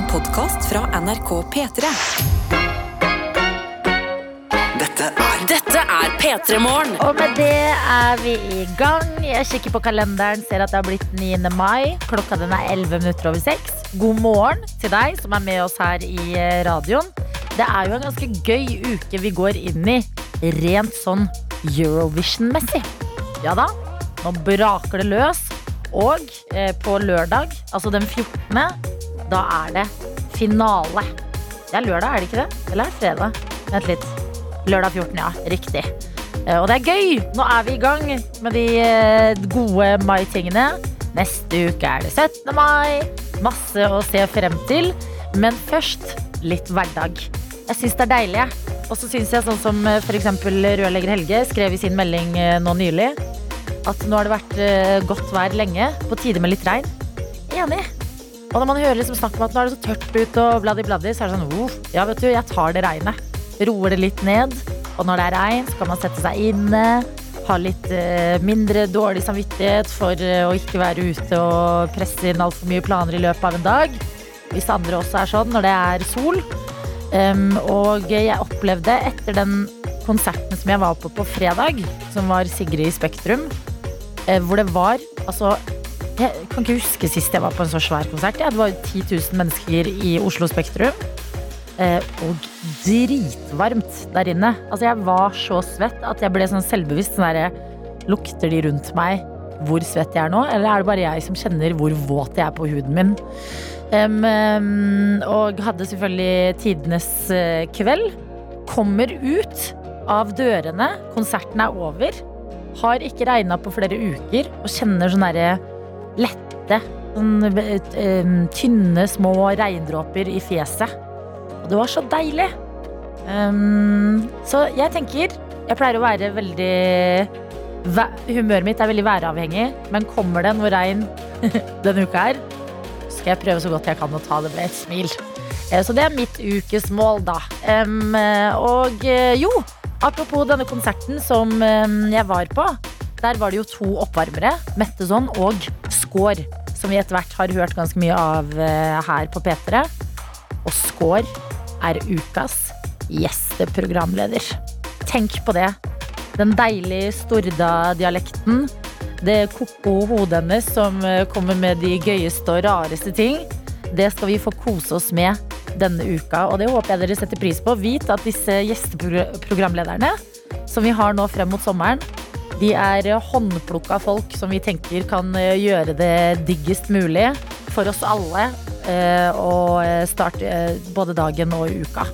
En podkast fra NRK P3. Dette er Dette er P3 Morgen. Og med det er vi i gang. Jeg kikker på kalenderen, ser at det har blitt 9. mai. Klokka den er 11 minutter over 6. God morgen til deg som er med oss her i eh, radioen. Det er jo en ganske gøy uke vi går inn i, rent sånn Eurovision-messig. Ja da, nå braker det løs. Og eh, på lørdag, altså den 14., da er det finale. Det er lørdag, er det ikke det? Eller er det fredag? Vent litt. Lørdag 14, ja. Riktig. Eh, Og det er gøy! Nå er vi i gang med de eh, gode mai-tingene. Neste uke er det 17. mai. Masse å se frem til. Men først litt hverdag. Jeg syns det er deilig. Og så syns jeg sånn som f.eks. for eksempel rørlegger Helge skrev i sin melding eh, nå nylig, at nå har det vært eh, godt vær lenge. På tide med litt regn. Enig. Og når man hører liksom snakk om at nå er det så tørt ute og bladdi bladdi, så er det sånn uff, ja vet du, jeg tar det regnet. Roer det litt ned. Og når det er regn, så kan man sette seg inne. Ha litt eh, mindre dårlig samvittighet for eh, å ikke være ute og presse inn altfor mye planer i løpet av en dag. Hvis andre også er sånn når det er sol. Um, og jeg opplevde etter den konserten som jeg var på på fredag, som var Sigrid i Spektrum, eh, hvor det var altså Jeg kan ikke huske sist jeg var på en så svær konsert. Ja, det var 10 000 mennesker i Oslo Spektrum. Eh, og dritvarmt der inne. Altså, jeg var så svett at jeg ble sånn selvbevisst. Sånn der, Lukter de rundt meg hvor svett jeg er nå, eller er det bare jeg som kjenner hvor våt jeg er på huden min? Um, og hadde selvfølgelig tidenes eh, kveld. Kommer ut av dørene, konserten er over. Har ikke regna på flere uker og kjenner sånn derre lette, sånn, eh, tynne, små regndråper i fjeset. Og det var så deilig. Um, så jeg tenker Jeg pleier å være veldig Humøret mitt er veldig væravhengig, men kommer det noe regn denne uka her, skal jeg prøve så godt jeg kan å ta det med et smil. Eh, Så det er mitt ukesmål, da. Eh, og eh, jo, apropos denne konserten som jeg var på. Der var det jo to oppvarmere, Metteson og Skår, som vi etter hvert har hørt ganske mye av eh, her på P3. Og Skår er ukas gjesteprogramleder. Tenk på det. Den deilige Storda-dialekten. Det ko-ko hodet hennes som eh, kommer med de gøyeste og rareste ting. Det skal vi få kose oss med denne uka, og det håper jeg dere setter pris på. Vit at disse gjesteprogramlederne som vi har nå frem mot sommeren, de er håndplukka folk som vi tenker kan eh, gjøre det diggest mulig for oss alle å eh, starte eh, både dagen og uka.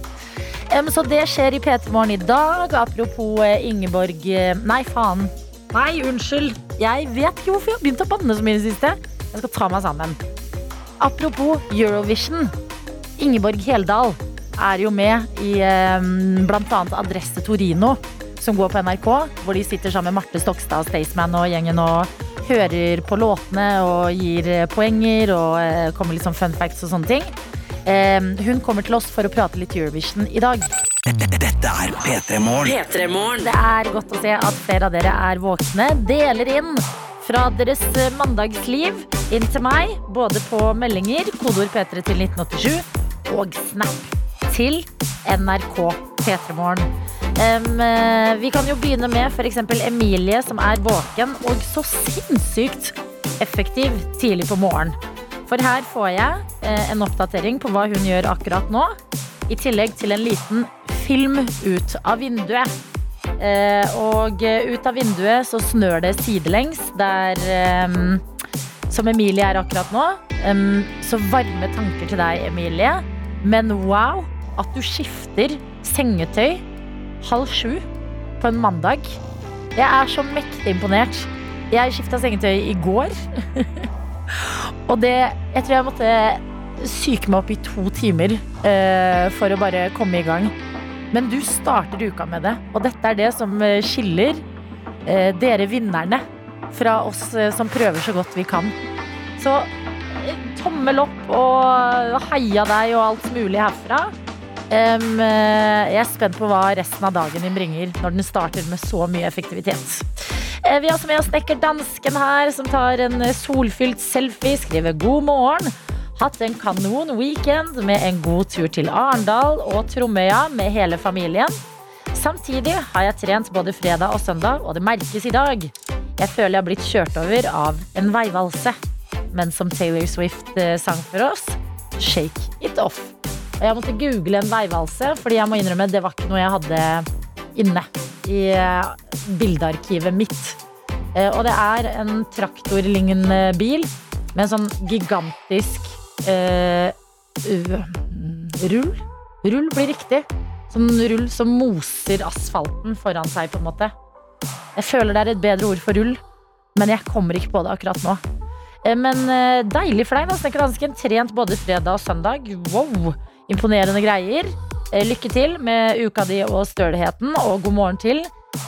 Så det skjer i P3 Morgen i dag. Apropos Ingeborg Nei, faen. Nei, unnskyld. Jeg vet ikke hvorfor jeg har begynt å banne så mye i det siste. Jeg skal ta meg sammen. Apropos Eurovision. Ingeborg Heldal er jo med i bl.a. Adresse Torino, som går på NRK, hvor de sitter sammen med Marte Stokstad Staysman og gjengen og hører på låtene og gir eh, poenger og eh, kommer litt sånn fun facts og sånne ting. Eh, hun kommer til oss for å prate litt Eurovision i dag. Dette er P3 Morgen. Det er godt å se at flere av dere er våkne. Deler inn fra deres mandagsliv inn til meg, både på meldinger, kodeord P3 til 1987, og Snap til NRK P3morgen. Em, eh, vi kan jo begynne med f.eks. Emilie, som er våken og så sinnssykt effektiv tidlig på morgenen. For her får jeg eh, en oppdatering på hva hun gjør akkurat nå. I tillegg til en liten film ut av vinduet. Eh, og eh, ut av vinduet så snør det sidelengs der eh, som Emilie er akkurat nå. Så varme tanker til deg, Emilie. Men wow, at du skifter sengetøy halv sju på en mandag. Jeg er så mektig imponert. Jeg skifta sengetøy i går. og det Jeg tror jeg måtte syke meg opp i to timer uh, for å bare komme i gang. Men du starter uka med det, og dette er det som eh, skiller uh, dere vinnerne fra oss uh, som prøver så godt vi kan. Så tommel opp og heia deg og alt mulig herfra. Eh, jeg er spent på hva resten av dagen din bringer når den starter med så mye effektivitet. Uh, Vi har også med oss snekker dansken her, som tar en eh, solfylt selfie, skriver god morgen. Hatt en kanon weekend med en god tur til Arendal og Tromøya med hele familien. Samtidig har jeg trent både fredag og søndag, og det merkes i dag. Jeg føler jeg har blitt kjørt over av en veivalse. Men som Taylor Swift sang for oss, shake it off. Og jeg måtte google en veivalse, fordi jeg må innrømme det var ikke noe jeg hadde inne i eh, bildearkivet mitt. Eh, Og det er en traktorlignende bil med en sånn gigantisk eh, rull. Rull blir riktig. Sånn rull som moser asfalten foran seg, på en måte. Jeg føler det er et bedre ord for rull, men jeg kommer ikke på det akkurat nå. Eh, Men deilig for deg, da, Snekker Hansken. Trent både fredag og søndag. Wow! Imponerende greier. Eh, Lykke til med uka di og støligheten, og god morgen til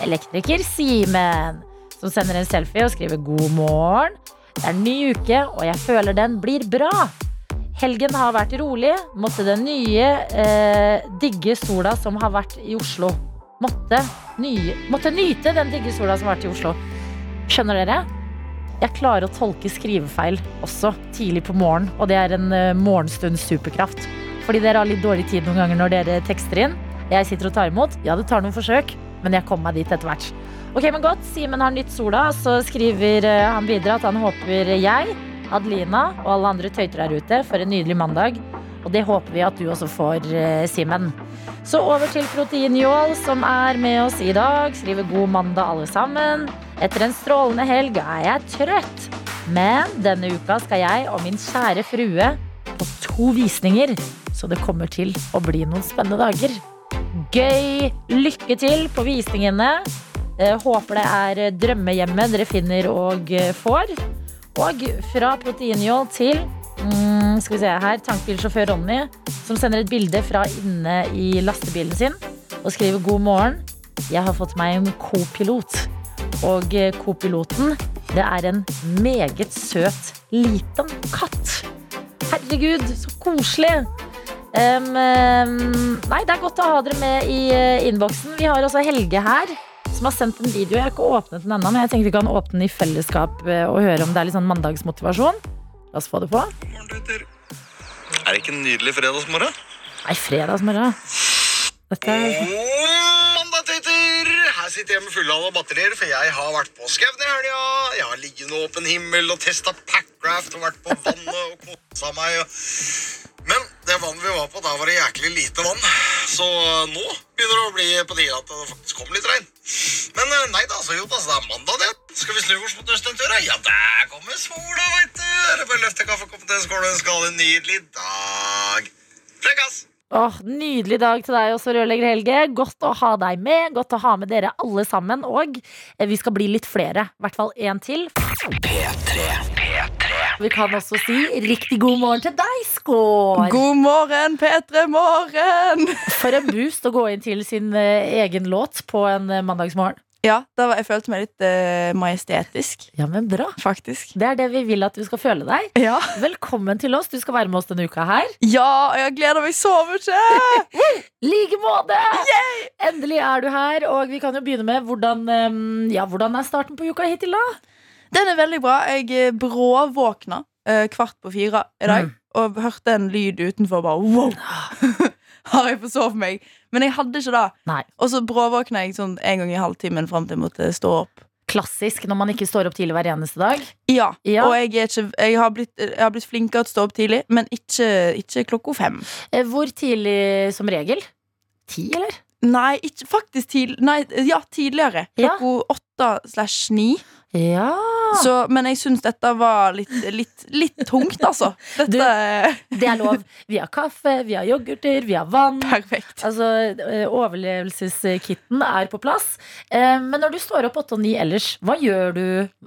elektriker Simen, som sender en selfie og skriver 'god morgen'. Det er en ny uke, og jeg føler den blir bra. Helgen har vært rolig. Måtte den nye, eh, digge sola som har vært i Oslo. Måtte, nye, måtte nyte den digge sola som har vært i Oslo. Skjønner dere? Jeg klarer å tolke skrivefeil også tidlig på morgenen, og det er en eh, morgenstund superkraft. Fordi dere har litt dårlig tid noen ganger når dere tekster inn. Jeg sitter og tar imot. Ja, det tar noen forsøk, men jeg kommer meg dit etter hvert. Ok, men godt. Simen har nytt sola, så skriver eh, han videre at han håper jeg, Adelina og alle andre tøyter der ute får en nydelig mandag. Og det håper vi at du også får, eh, Simen. Så over til Proteinjål, som er med oss i dag. Skriver god mandag, alle sammen. Etter en strålende helg er jeg trøtt. Men denne uka skal jeg og min kjære frue på to visninger. Så det kommer til å bli noen spennende dager. Gøy! Lykke til på visningene. Eh, Håper det er drømmehjemmet dere finner og eh, får. Og fra Proteinjål til mm, skal vi se her, tankbilsjåfør Ronny, som sender et bilde fra inne i lastebilen sin og skriver god morgen. Jeg har fått meg en kopilot. Og eh, kopiloten, det er en meget søt, liten katt. Herregud, så koselig. Em, nei, det er godt å ha dere med i uh, innboksen. Vi har også Helge her, som har sendt en video. Jeg har ikke åpnet den ennå, men jeg tenker vi kan åpne den i fellesskap eh, og høre om det er litt sånn mandagsmotivasjon. La oss få det på. Er det ikke en nydelig fredagsmorgen? Nei, fredagsmorgen. Dette mandag, tøyter! Her sitter jeg med fulle batterier, for jeg har vært på skauen i helga. Jeg har ligget åpen himmel og testa packraft og vært på vannet og kosa meg. Men det vannet vi var på, da var det jæklig lite vann. Så nå begynner det å bli på tide at det faktisk kommer litt regn. Men eh, nei da, så jo da, så det er mandag, det. Skal vi snu oss mot en tur? Ja, der kommer sola, veit du. Bare løfte kaffekoppen til skålen, skal ha en nydelig dag. Frekkas! Åh, Nydelig dag til deg også, rørlegger Helge. Godt å ha deg med. Godt å ha med dere alle sammen. Og eh, vi skal bli litt flere. I hvert fall én til. Vi kan også si riktig god morgen til deg, Skår. God morgen, P3 Morgen! For en boost å gå inn til sin eh, egen låt på en eh, mandagsmorgen. Ja, da var, jeg følte meg litt eh, majestetisk, Ja, men bra. faktisk. Det er det vi vil at du skal føle deg. Ja. Velkommen til oss. Du skal være med oss denne uka her. ja, og jeg gleder meg så mye! like måte! Endelig er du her, og vi kan jo begynne med hvordan, eh, ja, hvordan er starten på uka hittil, da? Den er veldig bra. Jeg eh, bråvåkna eh, kvart på fire i dag Mm. og hørte en lyd utenfor. Bare wow! Har jeg forsovet meg? Men jeg hadde ikke det. Og så bråvåkna jeg sånn en gang i halvtimen fram til jeg måtte stå opp. Klassisk når man ikke står opp tidlig hver eneste dag. Ja, Ja. Og jeg, ikke, jeg, har blitt, jeg har blitt flinkere til å stå opp tidlig, men ikke, ikke klokka fem. Eh, Hvor tidlig som regel? Ti, eller? Nei, ikke, faktisk tidlig, nei, ja, tidligere. Ja. Klokka åtte slash ni. Ja. Så, men jeg syns dette var litt, litt, litt tungt, altså. Dette Du, Det er lov. Vi har kaffe, vi har yoghurter, vi har vann. perfekt. Altså, eh, Overlevelseskitten er på plass. Eh, Men når du står opp åtte og ni ellers, hva gjør du?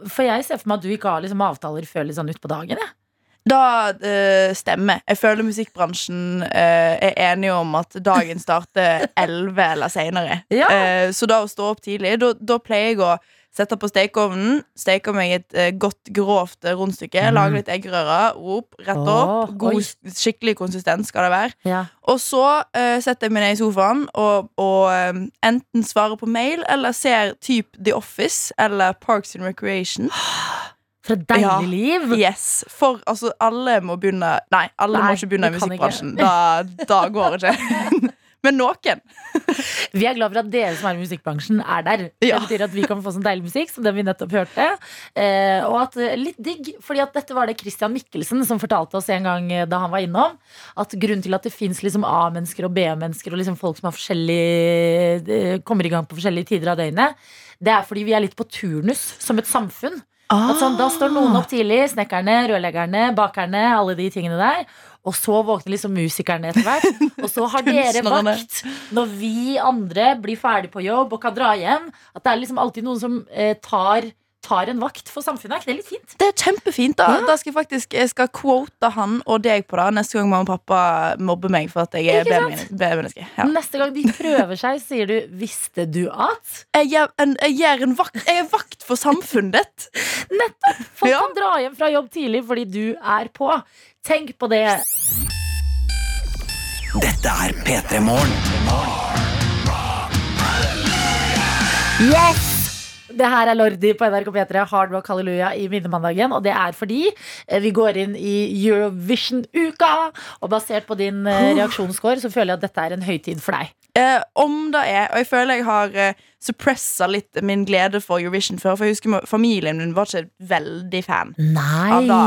For jeg ser for meg at du ikke har liksom avtaler før litt sånn utpå dagen. Ja. Da øh, stemmer. Jeg føler musikkbransjen øh, er enige om at dagen starter 11 eller seinere. Ja. så da å stå opp tidlig, da, da pleier jeg å sette på stekeovnen, steker meg et eh, godt, grovt eh, rundstykke, Mm. Lager litt eggerøre, opp, rett opp. Åh, God, oi. skikkelig konsistens skal det være. Ja. Og så eh, setter jeg meg ned i sofaen og, og eh, enten svarer på mail eller ser typ The Office eller Parks and Recreation. For et deilig Ja. liv. Yes, For altså, alle må begynne Nei, alle Nei, må ikke begynne i kan musikkbransjen. Da, da går det ikke. Men noen. Vi er glad for at dere som er i musikkbransjen, er der. Ja. Det betyr at vi kan få sånn deilig musikk som den vi nettopp hørte. Eh, og at eh, litt digg, fordi at dette var det Christian Mikkelsen som fortalte oss en gang eh, da han var innom. At grunnen til at det fins liksom A-mennesker og B-mennesker og liksom folk som har eh, kommer i gang på forskjellige tider av døgnet, det er fordi vi er litt på turnus som et samfunn. At sånn, da står noen opp tidlig. Snekkerne, rørleggerne, bakerne, alle de tingene der. Og så våkner liksom musikerne etter hvert. Og så har dere vakt når vi andre blir ferdig på jobb og kan dra hjem. At det er liksom alltid noen som eh, tar, tar en vakt for samfunnet. Er ikke det litt fint? Det er kjempefint. Da Ja. Da skal jeg faktisk Jeg skal quote han og deg på det neste gang mamma og pappa mobber meg for at jeg er bedre? B-menneske. B-menneske. Ja. Neste gang de prøver seg, sier du 'visste du at'? Jeg, gjør en, jeg, en vakt, jeg er vakt for samfunnet ditt. Folk Ja. kan dra hjem fra jobb tidlig fordi du er på. Tenk på det. Dette er P3 Morgen. Yes! Det her er Lordi på NRK P3, Hard Rock Halleluja i minnemandagen. Og det er fordi eh, vi går inn i Eurovision-uka. Og basert på din eh, reaksjonsscore så føler jeg at dette er en høytid for deg. Eh, om det er, og jeg føler jeg har eh, suppressa litt min glede for Eurovision før. For jeg husker familien min var ikke veldig fan. Av da.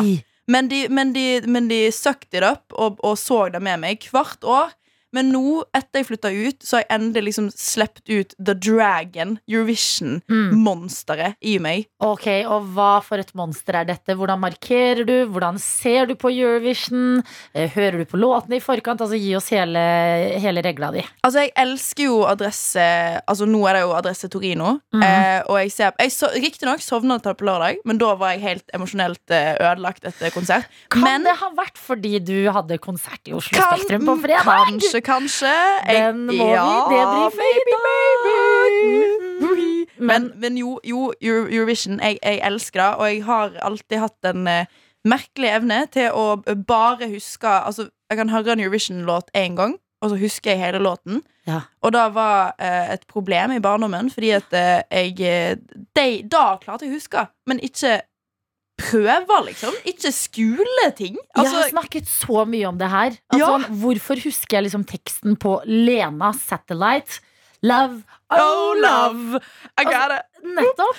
Men de, de, de søkte det opp og, og så det med meg hvert år. Men nå, etter jeg flytta ut, så har jeg endelig liksom sluppet ut The Dragon, Eurovision-monsteret i meg. Ok, og hva for et monster er dette? Hvordan markerer du? Hvordan ser du på Eurovision? Eh, Hører du på låtene i forkant? Altså Gi oss hele, hele regla di. Altså, jeg elsker jo adresse Altså, nå er det jo Adresse Torino. eh, og jeg ser jeg so, Riktignok sovna jeg på lørdag, men da var jeg helt emosjonelt eh, ødelagt etter konsert. Kan men det ha vært fordi du hadde konsert i Oslo kan- Spektrum på fredag? Kanskje, kanskje. Den må vi debrife i dag. Men, men jo, jo Eurovision, jeg, jeg elsker det, og jeg har alltid hatt en eh, merkelig evne til å bare huske Altså, jeg kan høre en Eurovision-låt én gang, og så husker jeg hele låten. Ja. Og det var eh, et problem i barndommen, fordi at eh, jeg eh, de, Da klarte jeg å huske, men ikke prøver, liksom. Ikke skoleting. jeg har Altså, snakket så mye om det her. Altså, Ja. Hvorfor husker jeg liksom teksten på Lena Satellite? Love, oh Oh, love. I got it. Nettopp.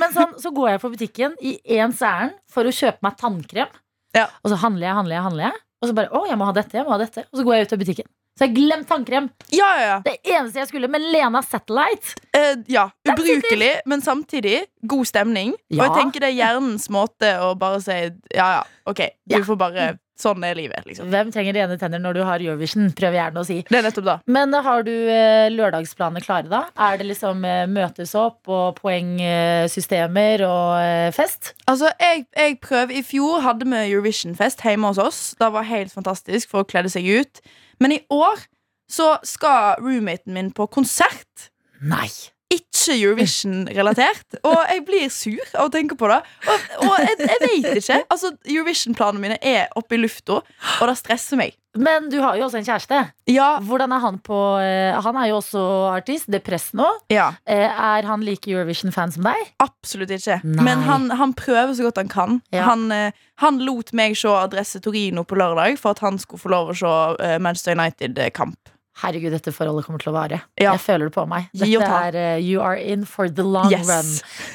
Men sånn, så går jeg på butikken i ens ærend for å kjøpe meg tannkrem. Ja. Og så handler jeg, handler jeg, handler jeg. Og så bare, å, jeg må ha dette, jeg må ha dette. Og så går jeg ut av butikken. Så jeg har glemt tannkrem. Ja, ja, ja. Det eneste jeg skulle. med Lena Satellite Eh, ja, ubrukelig, men samtidig god stemning. Ja. Og jeg tenker det er hjernens måte å bare si ja, ja, OK, du får bare Sånn er livet, liksom. Hvem trenger rene tenner når du har Eurovision? Prøv gjerne å si. Det er nettopp da Men har du eh, lørdagsplaner klare, da? Er det liksom eh, møtes opp og poengsystemer og eh, fest? Altså, jeg, jeg prøver I fjor hadde vi Eurovision-fest hjemme hos oss. Det var helt fantastisk for å kledde seg ut. Men i år så skal roommaten min på konsert. Nei. Ikke Eurovision-relatert. Og jeg blir sur av å tenke på det. Og, og jeg, jeg vet ikke. Altså, Eurovision-planene mine er oppe i lufta, og det stresser meg. Men du har jo også en kjæreste. Ja, Hvordan er han på eh, Han er jo også artist. Depress nå. ja Eh, Er han like Eurovision-fan som deg? Absolutt ikke. Nei. Men han, han prøver så godt han kan. Ja. Han, eh, han lot meg se Adresse Torino på lørdag for at han skulle få lov å se Manchester United-kamp. Herregud, dette forholdet kommer til å vare. Ja. Jeg føler det på meg. Dette er uh, You are in for the long Yes. run.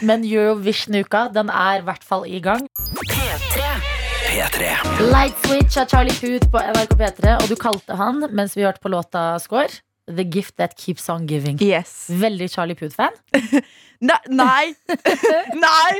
Men Eurovision-uka, den er i hvert fall i gang. P3. Light Switch av Charlie Puth på NRK P3, og du kalte han, mens vi hørte på låta Score, The Gift That Keeps On Giving. Yes. Veldig Charlie Puth-fan. nei. nei! nei!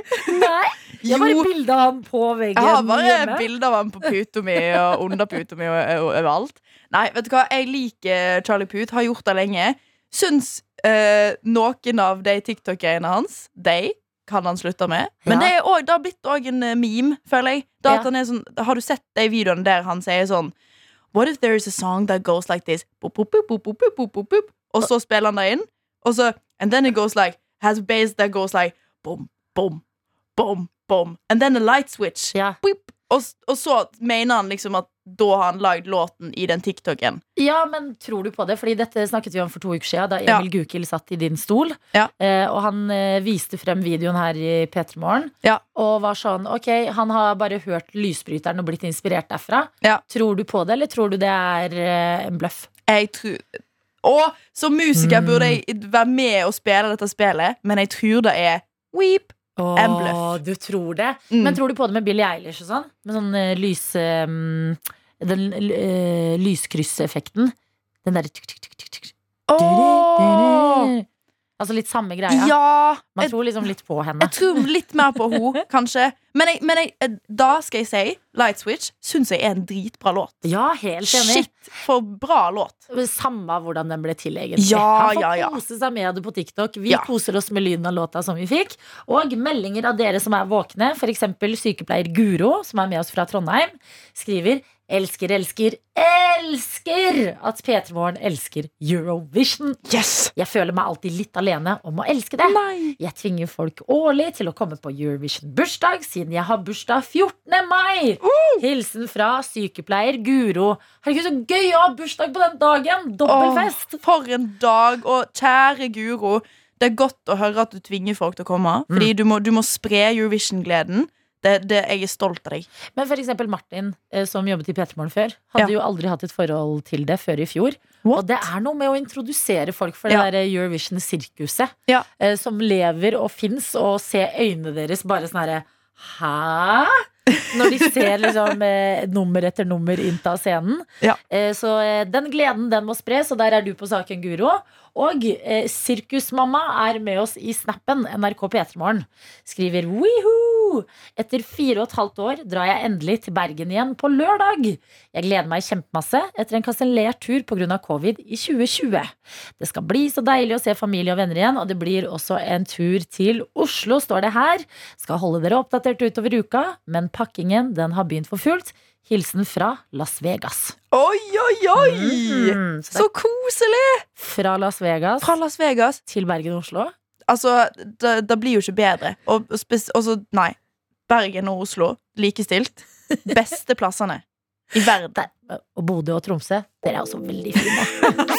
Nei, jeg har bare bilde av han på veggen Jeg har bare bilde bilder av ham på puta mi og under puta mi og, og overalt. Nei, vet du hva? Jeg liker Charlie Puth, har gjort det lenge. Syns eh, noen av de TikTok-greiene hans De kan han slutte med. Men Ja. det, er også, det har blitt òg en eh, meme, føler jeg. Da Ja. han er sånn, har du sett de videoene der han sier sånn What if there is a song that goes like this? Boop, boop, boop, boop, boop, boop, boop, boop. Og så spiller han det inn. Og så And then it goes like Has a bass that goes like Boom, boom, boom, boom. And then a light switch. Ja. Boop. Og, og så mener han liksom at da har han lagd låten i den TikToken. Ja, men tror du på det? Fordi dette snakket vi om for to uker siden, da Ja. Emil Gukild satt i din stol. Ja. Eh, og han eh, viste frem videoen her i P3 Morgen. Ja. Og var sånn Ok, han har bare hørt Lysbryteren og blitt inspirert derfra. Ja. Tror du på det, eller tror du det er eh, en bløff? Jeg tror Og som musiker Mm. burde jeg være med og spille dette spillet, men jeg tror det er weep. En bløff. Du tror det? Mm. Men tror du på det med Billie Eilish og sånn? Med sånn uh, lys... Um, den uh, lyskrysseffekten. Den derre tuk, Altså litt samme greia. Ja! Man tror liksom litt på henne. jeg tror litt mer på henne, kanskje. Men, jeg, men jeg, eh, da skal jeg si Light Switch syns jeg er en dritbra låt. Ja, helt enig. Shit, for bra låt. Samme hvordan den ble til, egentlig. Ja, Han får ja, ja. kose seg med det på TikTok. Vi Ja. koser oss med lyden av låta som vi fikk. Og meldinger av dere som er våkne. Eksempel sykepleier Guro, som er med oss fra Trondheim, skriver Elsker, elsker, elsker at P3 Morgen elsker Eurovision. Yes! Jeg føler meg alltid litt alene om å elske det. Nei. Jeg tvinger folk årlig til å komme på Eurovision-bursdag, siden jeg har bursdag 14. mai. Hilsen fra sykepleier Guro. Herregud, så gøy å ha bursdag på den dagen! Dobbelfest. Oh, for en dag. Og kjære Guro, det er godt å høre at du tvinger folk til å komme. Mm. Fordi du må, du må spre Eurovision-gleden. Det, det, jeg er stolt av deg. Men for eksempel Martin, eh, som jobbet i P3 Morgen før, hadde Ja. jo aldri hatt et forhold til det før i fjor. What? Og det er noe med å introdusere folk for Ja. det der Eurovision-sirkuset. Ja. eh, Som lever og fins, og se øynene deres bare sånn herre Hæ? Når de ser liksom eh, nummer etter nummer innta scenen. Ja. Eh, så eh, den gleden, den må spres, og der er du på saken, Guro. Og eh, Sirkusmamma er med oss i snappen, NRK P3morgen. Skriver Wihoo! Etter fire og et halvt år drar jeg endelig til Bergen igjen på lørdag. Jeg gleder meg kjempemasse etter en kansellert tur pga. covid i 2020. Det skal bli så deilig å se familie og venner igjen, og det blir også en tur til Oslo, står det her. Skal holde dere oppdatert utover uka, men pakkingen den har begynt for fullt. Hilsen fra Las Vegas. Oi, oi, oi! Mm, så Så koselig! fra Las Vegas Fra Las Vegas. til Bergen og Oslo. Altså, det, det blir jo ikke bedre. Og, og så, nei. Bergen og Oslo likestilt. Beste plassene i verden. Der. Og Bodø og Tromsø, dere er også veldig fine.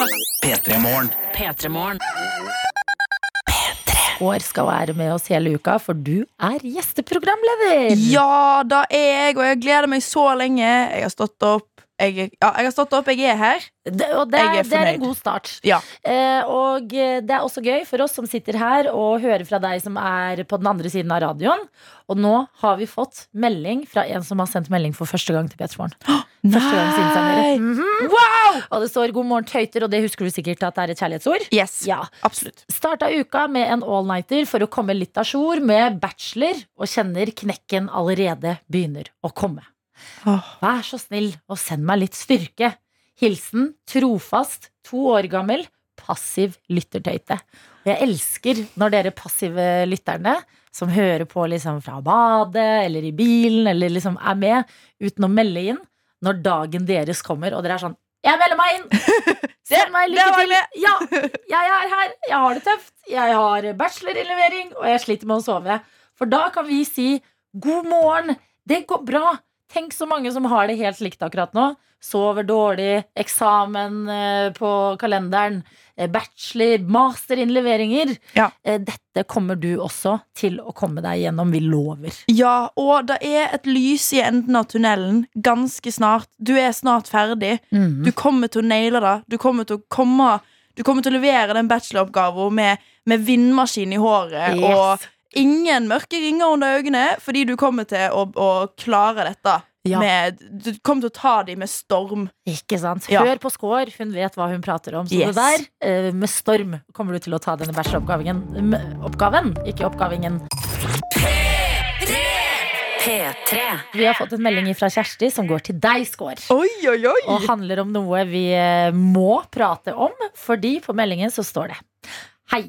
P3 Morgen. P3 År skal være med oss hele uka, for du er gjesteprogramleder. Ja, da er jeg, og jeg gleder meg så lenge. Jeg har stått opp. Jeg, ja, jeg har stått opp, jeg er her. Det, og det, er, det er en god start. Ja. Eh, og eh, det er også gøy for oss som sitter her, og hører fra deg som er på den andre siden av radioen. Og nå har vi fått melding fra en som har sendt melding for første gang til P3morgen. Første gang siden senere. -hmm. Wow! Og det står 'God morgen, tøyter', og det husker du sikkert at det er et kjærlighetsord. Yes, Ja. absolutt. Starta uka med en all-nighter for å komme litt a jour med bachelor, og kjenner knekken allerede begynner å komme. Vær så snill og send meg litt styrke. Hilsen trofast, to år gammel, passiv lyttertøyte. Og jeg elsker når dere passive lytterne, som hører på liksom fra badet eller i bilen, eller liksom er med uten å melde inn, når dagen deres kommer, og dere er sånn Jeg melder meg inn! Send meg lykke til! Ja, jeg er her, jeg har det tøft, jeg har bachelorinnlevering, og jeg sliter med å sove. For da kan vi si god morgen, det går bra. Tenk så mange som har det helt likt akkurat nå. Sover dårlig, eksamen eh, på kalenderen, eh, bachelor, masterinnleveringer. Ja. Eh, Dette kommer du også til å komme deg gjennom, vi lover. Ja, og det er et lys i enden av tunnelen ganske snart. Du er snart ferdig. Mm. Du kommer til å naile det. Du kommer til å komme Du kommer til å levere den bacheloroppgaven med, med vindmaskin i håret Yes. og ingen mørke ringer under øynene, fordi du kommer til å, å klare dette. Ja. Med, du kommer til å ta dem med storm. Ikke sant? Ja. Hør på Skår, hun vet hva hun prater om. Så Yes. det der, eh, med storm, kommer du til å ta denne bacheloroppgaven. Oppgaven, ikke oppgavingen. P3. Vi har fått en melding fra Kjersti som går til deg, Skår. Oi, oi, oi! Og handler om noe vi eh, må prate om, fordi på meldingen så står det Hei,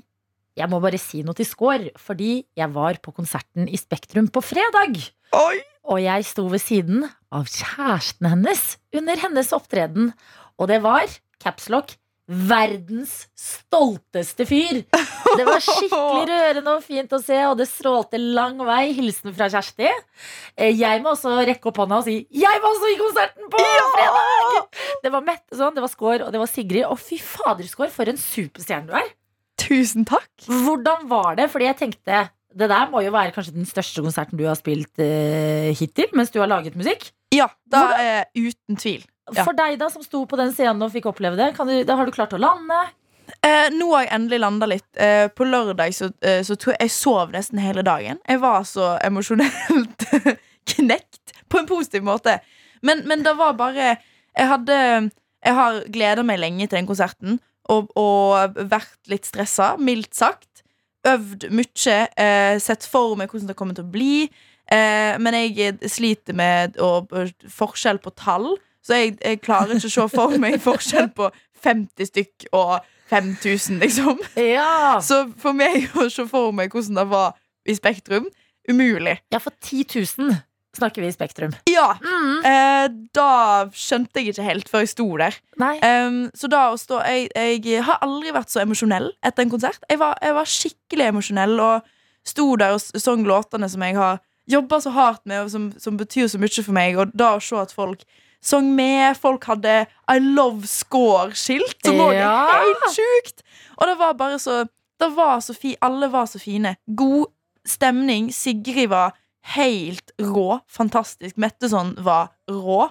jeg må bare si noe til Score, fordi jeg var på konserten i Spektrum på fredag. Oi! Og jeg sto ved siden av kjæresten hennes under hennes opptreden. Og det var, capslock, verdens stolteste fyr. Det var skikkelig rørende og fint å se, og det strålte lang vei. Hilsen fra Kjersti. Eh, Jeg må også rekke opp hånda og si 'Jeg var også i konserten på fredag!' Det var Mette sånn, det var Skår og det var Sigrid. Og fy fader, Skår, for en superstjerne du er. Tusen takk. Hvordan var det? Fordi jeg tenkte det der må jo være kanskje den største konserten du har spilt uh, hittil mens du har laget musikk. Ja, da er uten tvil. Ja. For deg da som sto på den scenen og fikk oppleve det, kan du, da har du klart å lande? Eh, nå har jeg endelig landa litt. Eh, på lørdag så, eh, så tror jeg jeg sov nesten hele dagen. Jeg var så emosjonelt knekt. På en positiv måte. Men, men det var bare Jeg hadde Jeg har gleda meg lenge til den konserten og, og vært litt stressa, mildt sagt. Øvd mye. Eh, sett for meg hvordan det kommer til å bli. Eh, men jeg sliter med å, forskjell på tall. Så jeg, jeg klarer ikke å se for meg forskjell på 50 stykk og 5000, liksom. Ja. Så for meg å se for meg hvordan det var i Spektrum, umulig. ja, for 10 000 snakker vi i Spektrum. Ja, Mm. eh, Da skjønte jeg ikke helt før jeg sto der. Em, så da å stå jeg, jeg har aldri vært så emosjonell etter en konsert. Jeg var, jeg var skikkelig emosjonell og sto der og sang låtene som jeg har jobba så hardt med, og som, som betyr så mye for meg. Og da å se at folk sang med, folk hadde I love score-skilt, som òg Ja. er helt sjukt. Og det var bare så det var så fi, Alle var så fine. God stemning. Sigrid var helt rå. Fantastisk. Metteson var rå.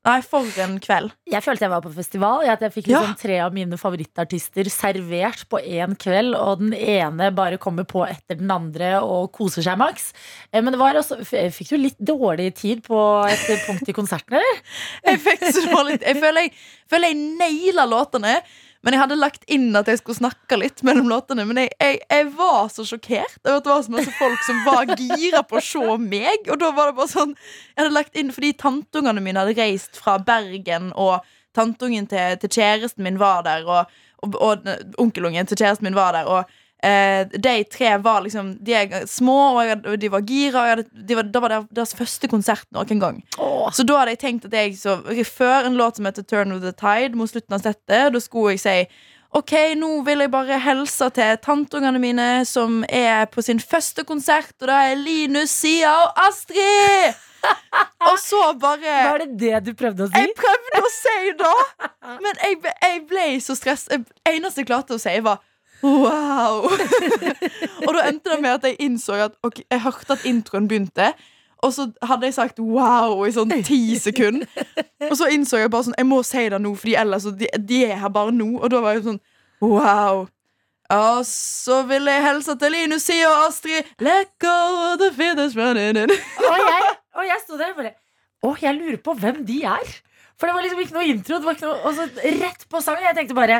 Nei, for en kveld. Jeg følte jeg var på festival. Jeg, jeg fikk Ja. liksom tre av mine favorittartister servert på én kveld, og den ene bare kommer på etter den andre og koser seg maks. Eh, Men det var også, fikk du litt dårlig tid på et punkt i konserten, eller? Jeg fikk så dårlig Jeg føler jeg, føler jeg naila låtene. Men jeg hadde lagt inn at jeg skulle snakke litt mellom låtene. Men jeg, jeg, jeg var så sjokkert over at det var så masse folk som var gira på å se meg. Og da var det bare sånn Jeg hadde lagt inn fordi tanteungene mine hadde reist fra Bergen, og tanteungen til, til kjæresten min var der, og, og, og onkelungen til kjæresten min var der. Og de tre var liksom De er små, og de var gira. Og hadde, de var, da var det deres første konsert noen gang. Så da hadde jeg tenkt at jeg så Før en låt som heter Turn of the Tide Mot slutten av settet Da skulle jeg si Ok, nå vil jeg bare helse til tanteungene mine Som er på sin første konsert Og da er Linus, Sia og Astrid Og så bare Var det det du prøvde å si? Jeg prøvde å si da Men jeg, jeg ble så stressa. Eneste jeg klarte å si var Wow Og da endte det med at jeg innså at ok, Jeg hørte at introen begynte Og så hadde jeg sagt wow i sånn ti sekunder Og så innså jeg bare sånn Jeg må si det nå, fordi ellers de, de er her bare nå Og da var jeg sånn wow og så vil jeg helse til Linus, Sia og Astrid Let go the feathers running in Og jeg, og jeg sto der og bare Å, jeg lurer på hvem de er. For det var liksom ikke noe intro. Ikke noe, og så rett på sangen. Jeg tenkte bare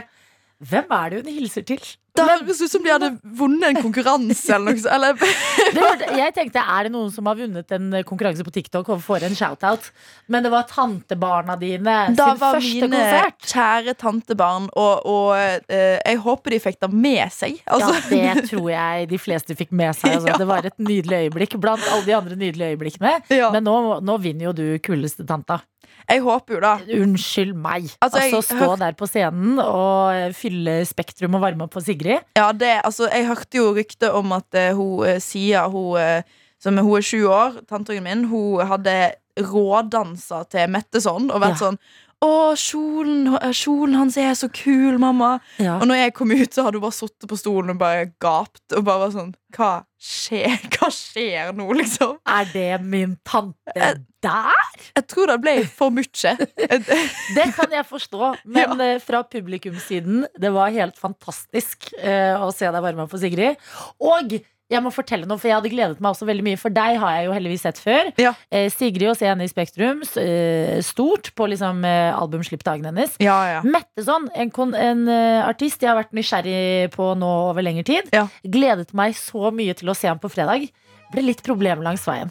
Hvem er det hun hilser til? Det høres ut som de hadde vunnet en konkurranse eller noe sånt jeg tenkte, Er det noen som har vunnet en konkurranse på TikTok og får en shout-out? Men det var tantebarna dine Da sin var første mine konsert. kjære tantebarn, og, og eh, jeg håper de fikk det med seg. Altså, Ja, det tror jeg de fleste fikk med seg. Altså. Ja. Det var et nydelig øyeblikk blant alle de andre nydelige øyeblikkene. Ja. Men nå, nå vinner jo du kuleste tanta. Jeg håper jo da. Unnskyld meg. Altså, Altså, Stå der på scenen og fylle Spektrum og varme opp for Sigrid. Ja, det, altså, jeg hørte jo rykte om at uh, hun eh, Sia, hun, uh, som hun er sju år, tanteungen min, hun hadde rådansa til Metteson og vært Ja. sånn å, kjolen, kjolen hans er så kul, mamma. Ja. Og når jeg kom ut, så hadde hun bare sittet på stolen og bare gapt. Og bare var sånn Hva skjer? Hva skjer nå, liksom? Er det min tante Eh, der? Jeg tror det ble for mye. Det kan jeg forstå, men ja. fra publikumssiden, det var helt fantastisk eh, å se deg varme opp for Sigrid. Og jeg må fortelle noe, for jeg hadde gledet meg også veldig mye, for deg har jeg jo heldigvis sett før. Ja. Eh, Sigrid å se henne i Spektrum, eh, stort på liksom eh, albumslippdagen hennes. Ja, ja. Metteson, en, kon en eh, artist jeg har vært nysgjerrig på nå over lengre tid. Ja. Gledet meg så mye til å se ham på fredag. Ble litt problem langs veien.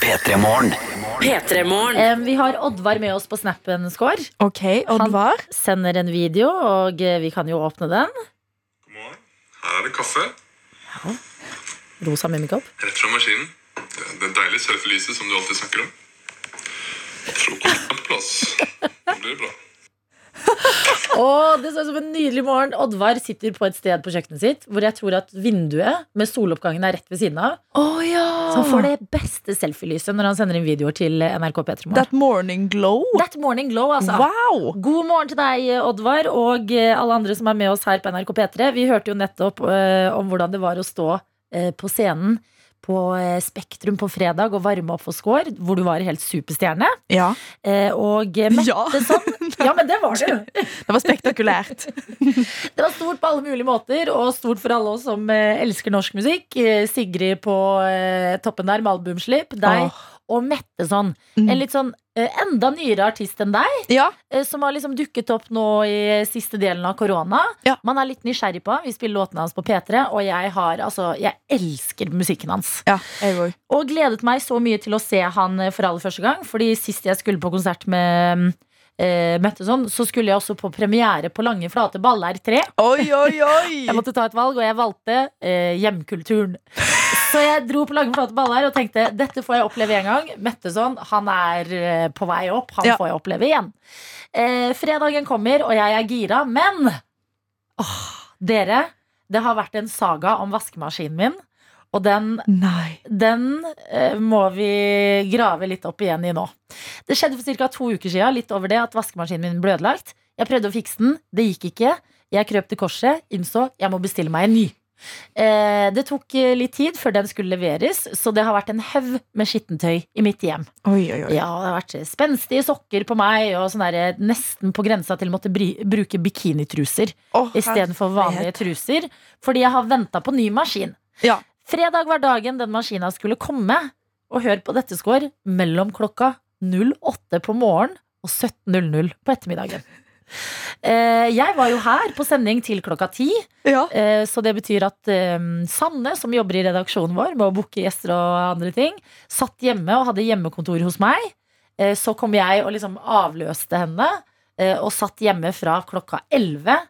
Petremorne. Petremorne. Eh, vi har Oddvar med oss på snappen, Skår. OK, Oddvar. Sender en video, og eh, vi kan jo åpne den. God morgen. Her er det kaffe Rosa mummikopp. rett fra maskinen. Det det deilige surfelyset som du alltid snakker om. Frokost på plass. Nå blir det bra. Og det ser ut som en nydelig morgen. Oddvar sitter på et sted på kjøkkenet sitt hvor jeg tror at vinduet med soloppgangen er rett ved siden av. Å ja. Så han får det beste selfielyset når han sender inn videoer til NRK P3 Morgen. That morning glow. That morning glow, altså. Wow. God morgen til deg, Oddvar, og eh, alle andre som er med oss her på NRK P3. Vi hørte jo nettopp uh, om hvordan det var å stå uh, på scenen på eh, Spektrum på fredag og varme opp for score, hvor du var helt superstjerne. Ja. Eh, og eh, Mette Ja. sånn. Ja, men det var du. Det var spektakulært. Det var stort på alle mulige måter, og stort for alle oss som elsker norsk musikk. Sigrid på toppen der med albumslipp. Deg Oh. og Mette sånn. Mm. En litt sånn enda nyere artist enn deg. Ja. eh, som har liksom dukket opp nå i siste delen av korona. Ja. Man er litt nysgjerrig på. Vi spiller låtene hans på P3, og jeg har altså Jeg elsker musikken hans. ja jeg. Og gledet meg så mye til å se han eh, for aller første gang. Fordi sist jeg skulle på konsert med eh, Møtteson, så skulle jeg også på premiere på Lange flate baller 3. Oi, oi, oi. Jeg måtte ta et valg, og jeg valgte eh, hjemkulturen. Så jeg dro på Lange flate baller og tenkte dette får jeg oppleve en gang. Møtteson, han er eh, på vei opp. Han Ja. får jeg oppleve igjen. Eh, fredagen kommer, og jeg er gira, men åh, dere, det har vært en saga om vaskemaskinen min. Og den den eh, må vi grave litt opp igjen i nå. Det skjedde for ca. to uker siden, litt over det, at vaskemaskinen min ble ødelagt. Jeg prøvde å fikse den, det gikk ikke. Jeg krøp til korset, innså jeg må bestille meg en ny. Eh, det tok eh, litt tid før den skulle leveres, så det har vært en haug med skittentøy i mitt hjem. Oi, oi, oi. Ja, det har vært spenstige sokker på meg, og sånn der, nesten på grensa til å måtte bry bruke bikinitruser oh, istedenfor vanlige truser, fordi jeg har venta på ny maskin. Ja. Fredag var dagen den maskina skulle komme. Og hør på dette score mellom klokka 08 på morgenen og 17.00 på ettermiddagen. Eh, jeg var jo her på sending til klokka ti, Ja. eh, så det betyr at eh, Sanne, som jobber i redaksjonen vår med å booke gjester og andre ting, satt hjemme og hadde hjemmekontor hos meg. Så kom jeg og liksom avløste henne, og satt hjemme fra klokka 11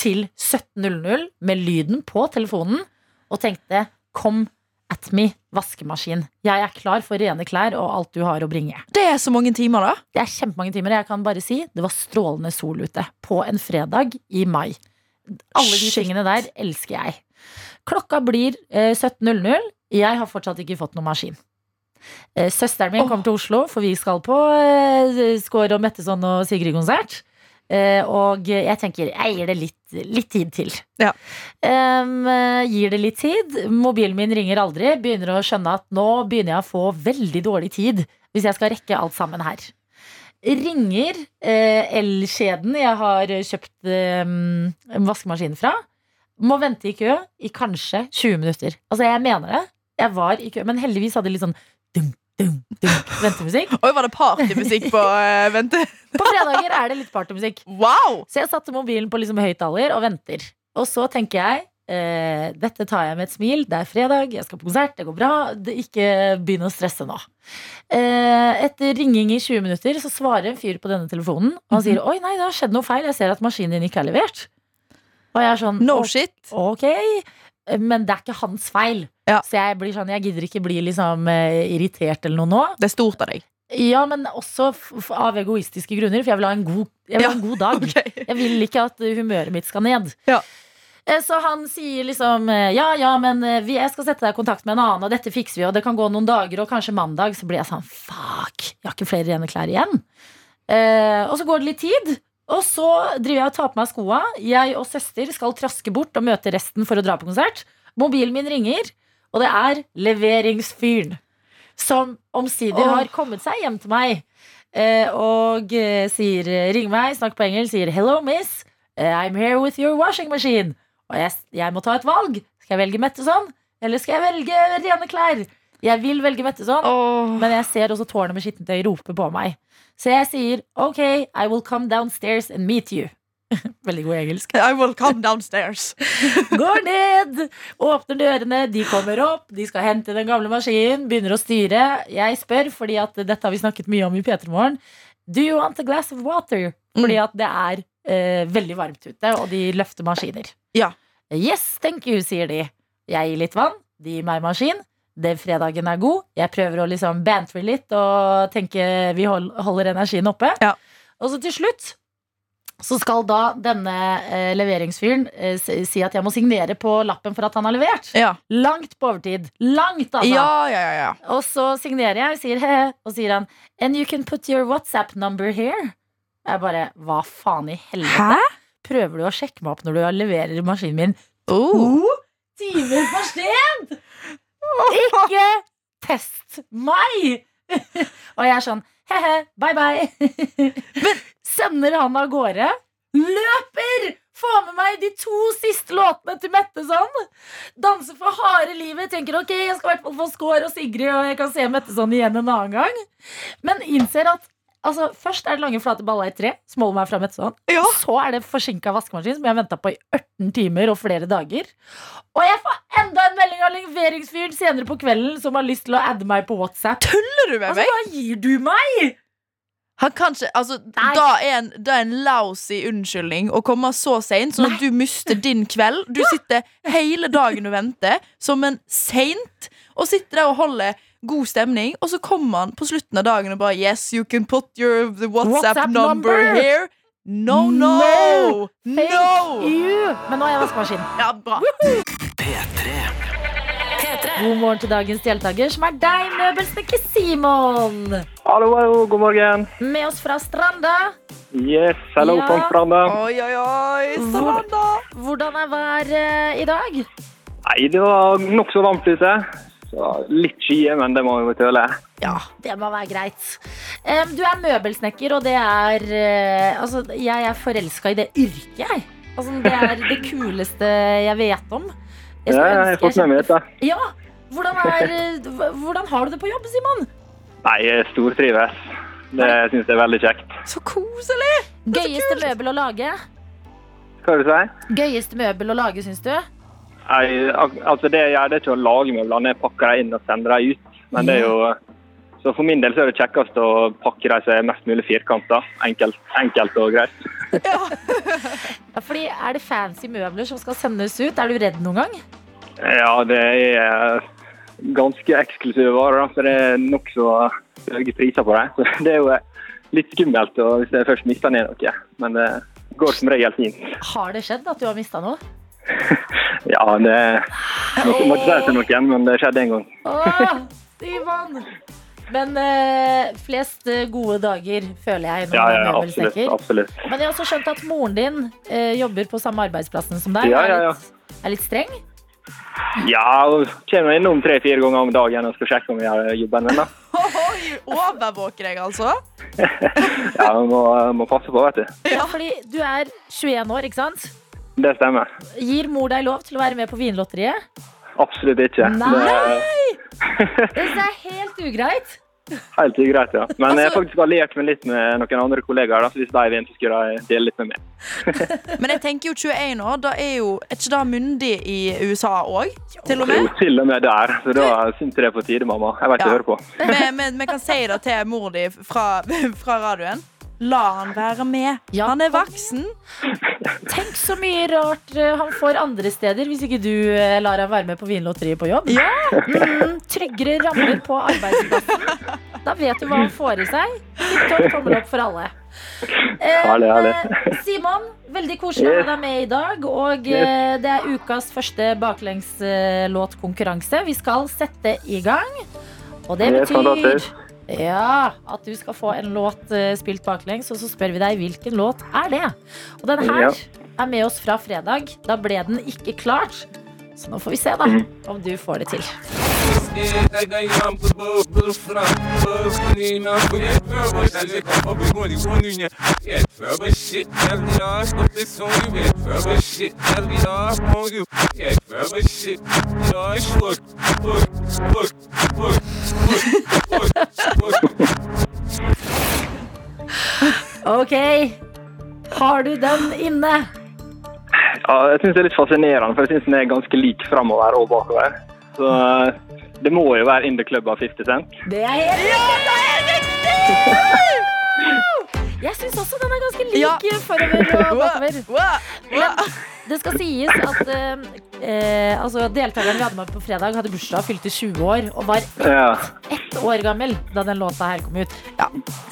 til 17.00 med lyden på telefonen og tenkte kom at me, vaskemaskin. Jeg er klar for rene klær og alt du har å bringe. Det er så mange timer, da. Det er kjempemange timer. Jeg kan bare si det var strålende sol ute på en fredag i mai. Alle de Shit. tingene der elsker jeg. Klokka blir eh, 17.00. Jeg har fortsatt ikke fått noen maskin. Eh, søsteren min kommer til Oslo, for vi skal på eh, Skår og Metteson og Sigrid-konsert. Eh, og jeg tenker jeg gir det litt, litt tid til. Ja. Eh, gir det litt tid. Mobilen min ringer aldri. Begynner å skjønne at nå begynner jeg å få veldig dårlig tid hvis jeg skal rekke alt sammen her. Ringer eh, elkjeden jeg har kjøpt eh, vaskemaskinen fra. Må vente i kø i kanskje 20 minutter. Altså, jeg mener det. Jeg var i kø, men heldigvis hadde litt sånn dum, dum, ventemusikk. Oi, var det partymusikk på uh, vente? På fredager er det litt partymusikk. Wow! Så jeg satte mobilen på liksom høyttaler og venter. Og så tenker jeg eh, dette tar jeg med et smil. Det er fredag, jeg skal på konsert, det går bra. Det, ikke begynn å stresse nå. Eh, etter ringing i 20 minutter så svarer en fyr på denne telefonen. Og han sier oi nei, det har skjedd noe feil. Jeg ser at maskinen din ikke er levert. Og jeg er sånn No shit. Ok, men det er ikke hans feil. Ja. Så jeg blir sånn, jeg gidder ikke bli liksom eh, irritert eller noe nå. Det er stort av deg. Ja, men også av egoistiske grunner, for jeg vil ha en god, jeg vil ha en god dag. okay. Jeg vil ikke at humøret mitt skal ned. Ja. Eh, Så han sier liksom eh, ja, ja, men jeg skal sette deg i kontakt med en annen, og dette fikser vi, og det kan gå noen dager, og kanskje mandag. Så blir jeg sånn fuck, jeg har ikke flere rene klær igjen. Eh, og så går det litt tid, og så driver jeg og tar på meg skoa. Jeg og søster skal traske bort og møte resten for å dra på konsert. Mobilen min ringer, og det er leveringsfyren. Som omsider har kommet seg hjem til meg. eh, og eh, sier, Ring meg, snakker på engelsk, sier 'hello, miss'. eh, I'm here with your washing machine. Og jeg, jeg må ta et valg. Skal jeg velge Metteson, eller skal jeg velge rene klær? Jeg vil velge Metteson, oh. men jeg ser også tårnet med skittentøy rope på meg. Så jeg sier OK, I will come downstairs and meet you. Veldig god engelsk. I will come downstairs. Går ned, åpner dørene, de kommer opp, de skal hente den gamle maskinen, begynner å styre. Jeg spør, fordi at dette har vi snakket mye om i P3 Morgen. Do you want a glass of water? Fordi at det er eh, veldig varmt ute, og de løfter maskiner. Ja. Yes, thank you, sier de. Jeg gir litt vann, de gir meg maskin. Den fredagen er god. Jeg prøver å liksom bantre litt og tenke vi holder energien oppe. Ja. Og så til slutt så skal da denne eh, leveringsfyren eh, si at jeg må signere på lappen for at han har levert. Ja. Langt på overtid. Langt, altså. Ja, ja, ja, ja. Og så signerer jeg og sier he-he, og sier han And you can put your WhatsApp number here. Jeg bare Hva faen i helvete? Prøver du å sjekke meg opp når du leverer maskinen min Oh. timer for sent? Ikke test meg! og jeg er sånn he-he, bye bye. Men sender han av gårde. Løper! Få med meg de to siste låtene til Mette sånn. Danser for harde livet. Tenker ok, jeg skal i hvert fall få Skår og Sigrid, og jeg kan se Mette sånn igjen en annen gang. Men innser at altså, først er det lange, flate baller i tre, som holder meg fra Mette. Ja. Så er det forsinka vaskemaskin, som jeg har venta på i 18 timer og flere dager. Og jeg får enda en melding av leveringsfyren senere på kvelden som har lyst til å adde meg på WhatsApp. Tuller du med Altså, meg? hva gir du meg? Han kan ikke, altså, da er en, da er en lousy unnskyldning å komme så seint, sånn at du mister din kveld. Du sitter hele dagen og venter, som en seint, og sitter der og holder god stemning, og så kommer han på slutten av dagen og bare Yes, you can put your WhatsApp, WhatsApp number, number." here. No, no! No! Thank No! you. Men nå er jeg vaskemaskin. Ja, bra. P3. God morgen til dagens deltaker, som er deg, møbelsnekker Simon. Hallo, hallo, god morgen. Med oss fra Stranda. Yes, hello Ja. from Stranda. Oi, oi, oi. Stranda. Hvordan er været i dag? Nei, det var nokså varmt ute. Så litt skyer, men det må vi tåle. Ja, det må være greit. Du er møbelsnekker, og det er eh, Altså, jeg er forelska i det yrket, jeg. Altså, det er det kuleste jeg vet om. Ja, jeg har fått med meg dette. Ja, hvordan, er, eh, hvordan har du det på jobb, Simon? Nei, jeg stortrives. Det syns jeg er veldig kjekt. Så koselig! Gøyeste møbel å lage? Hva vil du si? Gøyeste møbel å lage, syns du? Nei, altså det jeg gjør, det er ikke å lage møblene, jeg pakker dem inn og sender dem ut. Men det er jo Så for min del så er det kjekkest å pakke dem som er mest mulig firkanta. Enkelt, enkelt og greit. Ja, fordi Er det fancy møbler som skal sendes ut? Er du redd noen gang? Ja, det er ganske eksklusive varer, så det er nokså høye priser på dem. Så det er jo litt skummelt hvis jeg først mister ned noe. Men det går som regel fint. Har det skjedd at du har mista noe? Ja, det må ikke si det til noen, men det skjedde en gang. Åh, Simon! Men eh, flest eh, gode dager, føler jeg, når Ja, ja, er absolutt. absolutt. Men jeg har også skjønt at moren din eh, jobber på samme arbeidsplassen som deg. Ja, ja, ja, er, ja. litt, er litt streng. Ja, kommer innom tre-fire ganger om dagen og skal sjekke om jeg har jobben min. Oi, Overvåker deg, altså? Ja, må, må passe på, vet du. Ja, fordi du er 21 år, ikke sant? Det stemmer. Gir mor deg lov til å være med på Vinlotteriet? Absolutt ikke. Nei! Det Det er helt ugreit. Helt greit, ja. Men jeg har Altså- faktisk alliert meg litt med noen andre kollegaer, da, så hvis de vil, så skulle de dele litt med meg. Men jeg tenker jo 21 år, da er jo Er ikke det myndig i USA òg? Til og Jo, til og med der. Så da syns jeg det er på tide, mamma. Jeg ikke Ja. hører på. Men vi kan si det til mor di fra, fra radioen. La han være med. Ja. Han er voksen. Tenk så mye rart eh, han får andre steder hvis ikke du eh, lar ham være med på Vinlotteriet på jobb. Ja. Mm, tryggere rammer på arbeidsplassen. Da vet du hva han får i seg. Tipp tommel opp for alle. Eh, Herlig, herlig. det. Simon, veldig koselig å ha deg med i dag. Og det er ukas første baklengslåtkonkurranse. Vi skal sette i gang. Og det Det betyr. Ja, at du skal få en låt eh, spilt baklengs, og så spør vi deg hvilken låt er det. Og den her Ja. er med oss fra fredag. Da ble den ikke klart. Så nå får vi se da Mhm. om du får det til. Ok, har du den inne? Ja, jeg syns det er litt fascinerende, for jeg syns den er ganske lik framover og bakover. Så det må jo være In The Club av 50 Cent. Det er helt Jeg syns også den er ganske lik Ja. forover og bakover. Wow. Det skal sies at eh, eh, altså, deltakeren vi hadde med på fredag, hadde bursdag, fylte 20 år og var ett, ett år gammel da den låta her kom ut. Ja.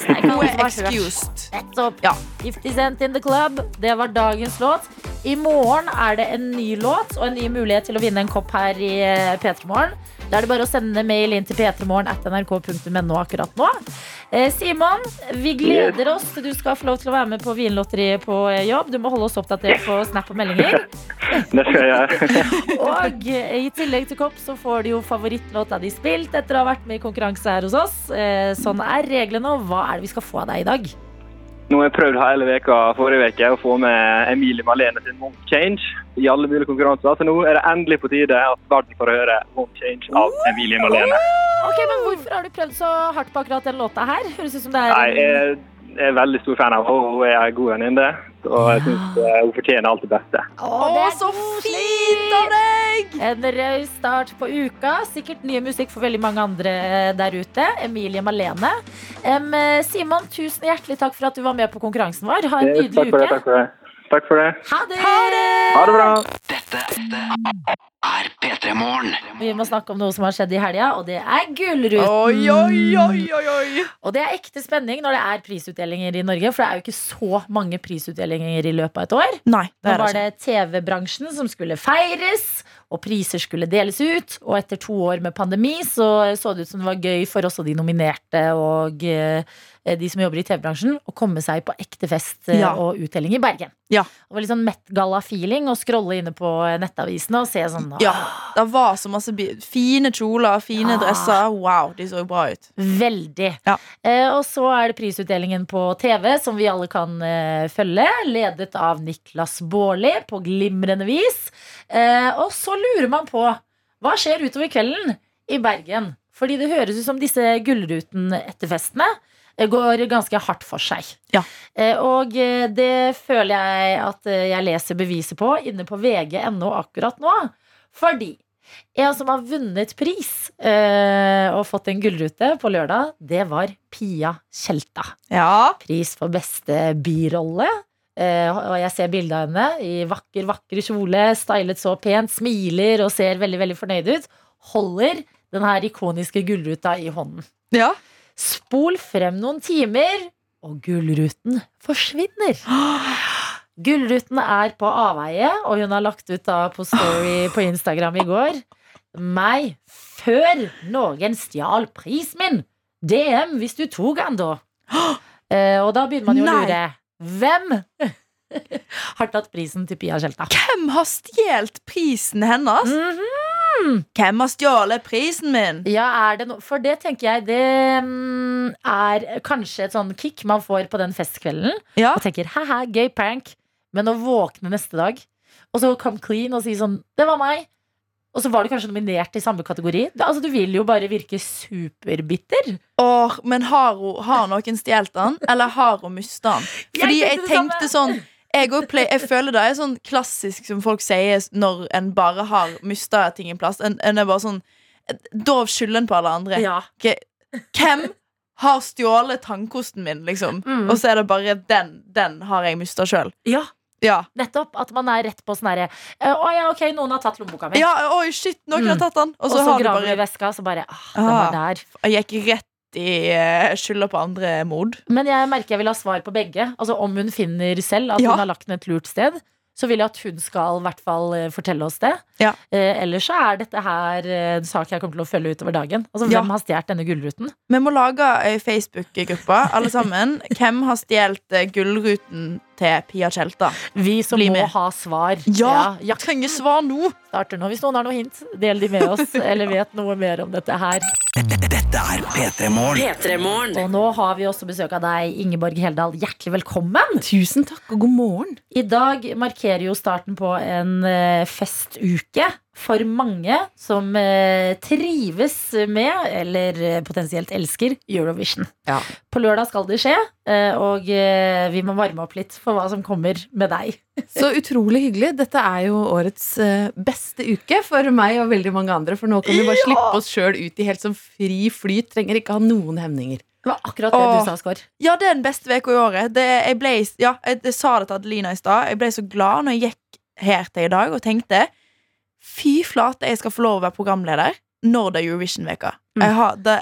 Er Hun er excused. Nettopp. Ja. 50 Cent in the Club. Det var dagens låt. I morgen er det en ny låt og en ny mulighet til å vinne en kopp her i eh, P3 Morgen. Da er det bare å sende mail inn til p3morgen.nrk.no akkurat nå. Eh, Simon, vi gleder oss til du skal få lov til å være med på Vinlotteriet på eh, jobb. Du må holde oss oppdatert på Snap og meldinger. Det skal jeg. Og eh, i tillegg til kopp så får du jo favorittlåta di spilt etter å ha vært med i konkurranse her hos oss. Sånn er reglene, og hva er det vi skal få av deg i dag? Nå har jeg prøvd hele veka forrige uke å få med Emilie Malene sin Monk Change i alle mulige konkurranser. Så nå er det endelig på tide at verden får høre Monk Change av Emilie Malene. Ok, men Hvorfor har du prøvd så hardt på akkurat den låta her? Høres ut som det er Nei, jeg er veldig stor fan av henne. Hun er en god venninne. Og jeg syns hun fortjener alt det beste. Å, det er så fint av deg! En raus start på uka. Sikkert ny musikk for veldig mange andre der ute. Emilie Malene. Um, Simon, tusen hjertelig takk for at du var med på konkurransen vår. Ha en Eh, nydelig Takk for det. uke. Takk for det. Takk for det. Ha det! Ha det bra. Dette er P3 Morgen. Vi må snakke om noe som har skjedd i helga, og det er Gullruten. Oi, oi, oi, oi. Og det er ekte spenning når det er prisutdelinger i Norge, for det er jo ikke så mange prisutdelinger i løpet av et år. Nei, det Nå er det var det TV-bransjen som skulle feires, og priser skulle deles ut. Og etter to år med pandemi så så det ut som det var gøy for også de nominerte og eh, de som jobber i TV-bransjen, å komme seg på ekte fest eh, Ja. og utdeling i Bergen. Ja. Det var litt sånn Met-galla-feeling å scrolle inne på nettavisene og se sånn Ja, det var så masse fine kjoler, fine Ja. dresser. Wow, de så bra ut. Veldig. Ja. Eh, og så er det prisutdelingen på TV, som vi alle kan eh, følge. Ledet av Niklas Baarli på glimrende vis. Eh, og så lurer man på hva skjer utover kvelden i Bergen? Fordi det høres ut som disse Gullruten-etterfestene eh, går ganske hardt for seg. Ja. Eh, og eh, det føler jeg at jeg leser beviset på inne på vg.no akkurat nå. Fordi en som har vunnet pris eh, og fått en gullrute på lørdag, det var Pia Tjelta. Ja. Pris for beste birolle. Eh, og jeg ser bildet av henne i vakker, vakker kjole, stylet så pent, smiler og ser veldig veldig fornøyd ut. Holder den her ikoniske gullruta i hånden. ja. Spol frem noen timer, og gullruten forsvinner. Gullruten er på avveie, og hun har lagt ut da på story på Instagram i går. Meg før noen stjal prisen min. DM hvis du tok den, da. Eh, og da begynner man jo å lure. Hvem har tatt prisen til Pia Tjelta? Hvem har stjålet prisen hennes? Hvem har stjålet prisen min? Ja, er det no For det tenker jeg det mm, er kanskje et sånn kick man får på den festkvelden. Ja. Og tenker ha-ha, gøy prank. Men å våkne neste dag, og så come clean og si sånn Det var meg. Og så var du kanskje nominert i samme kategori. Altså, du vil jo bare virke superbitter. Åh, men har, hun, har noen stjålet den, eller har hun mista den? Fordi jeg tenkte sånn jeg, play, jeg føler det er sånn klassisk som folk sier når en bare har mista ting en plass. En, en er bare sånn Da skylder en på alle andre. Ja. Hvem har stjålet tannkosten min, liksom? Mm. Og så er det bare den. Den har jeg mista sjøl. ja, Ja. nettopp. At man er rett på sånn herre Å ja, ok, noen har tatt lommeboka mi. ja, oi, shit, noen Mm. har tatt den. Og og så så graver du i veska, så bare ah, den var Ah. der. Jeg gikk rett i uh, skylda på andre mord. Men jeg merker jeg vil ha svar på begge. Altså Om hun finner selv at Ja. hun har lagt den et lurt sted, så vil jeg at hun skal i hvert fall eh, fortelle oss det. Ja. Eh, ellers så er dette her eh, en sak jeg kommer til å følge utover dagen. Altså Ja. Hvem har stjålet denne gullruten? Vi må lage ei Facebook-gruppe, alle sammen. Hvem har stjålet gullruten til Pia Tjelta? Vi som Bli må med. ha svar. Ja, ja. trenger svar nå! Starter nå. Hvis noen har noe hint, del de med oss, eller vet noe mer om dette her. Dette er P3 Morgen. P3morgen. Og nå har vi også besøk av deg, Ingeborg Heldal. Hjertelig velkommen! Tusen takk, og god morgen. I dag markerer jo starten på en eh, festuke for mange som eh, trives med, eller eh, potensielt elsker, Eurovision. Ja. På lørdag skal det skje, eh, og eh, vi må varme opp litt for hva som kommer med deg. Så utrolig hyggelig. Dette er jo årets eh, beste uke for meg og veldig mange andre. For nå kan vi bare slippe oss sjøl ut i helt sånn fri flyt. Trenger ikke ha noen hemninger. Det var akkurat det Åh. du sa, Skår. Ja, det er den beste uka i året. Det, jeg, ble, ja, jeg, jeg sa det til Adelina i stad. Jeg ble så glad når jeg gikk her til i dag og tenkte Fy flate, jeg skal få lov å være programleder når det er Eurovision-veka. Mm. Det,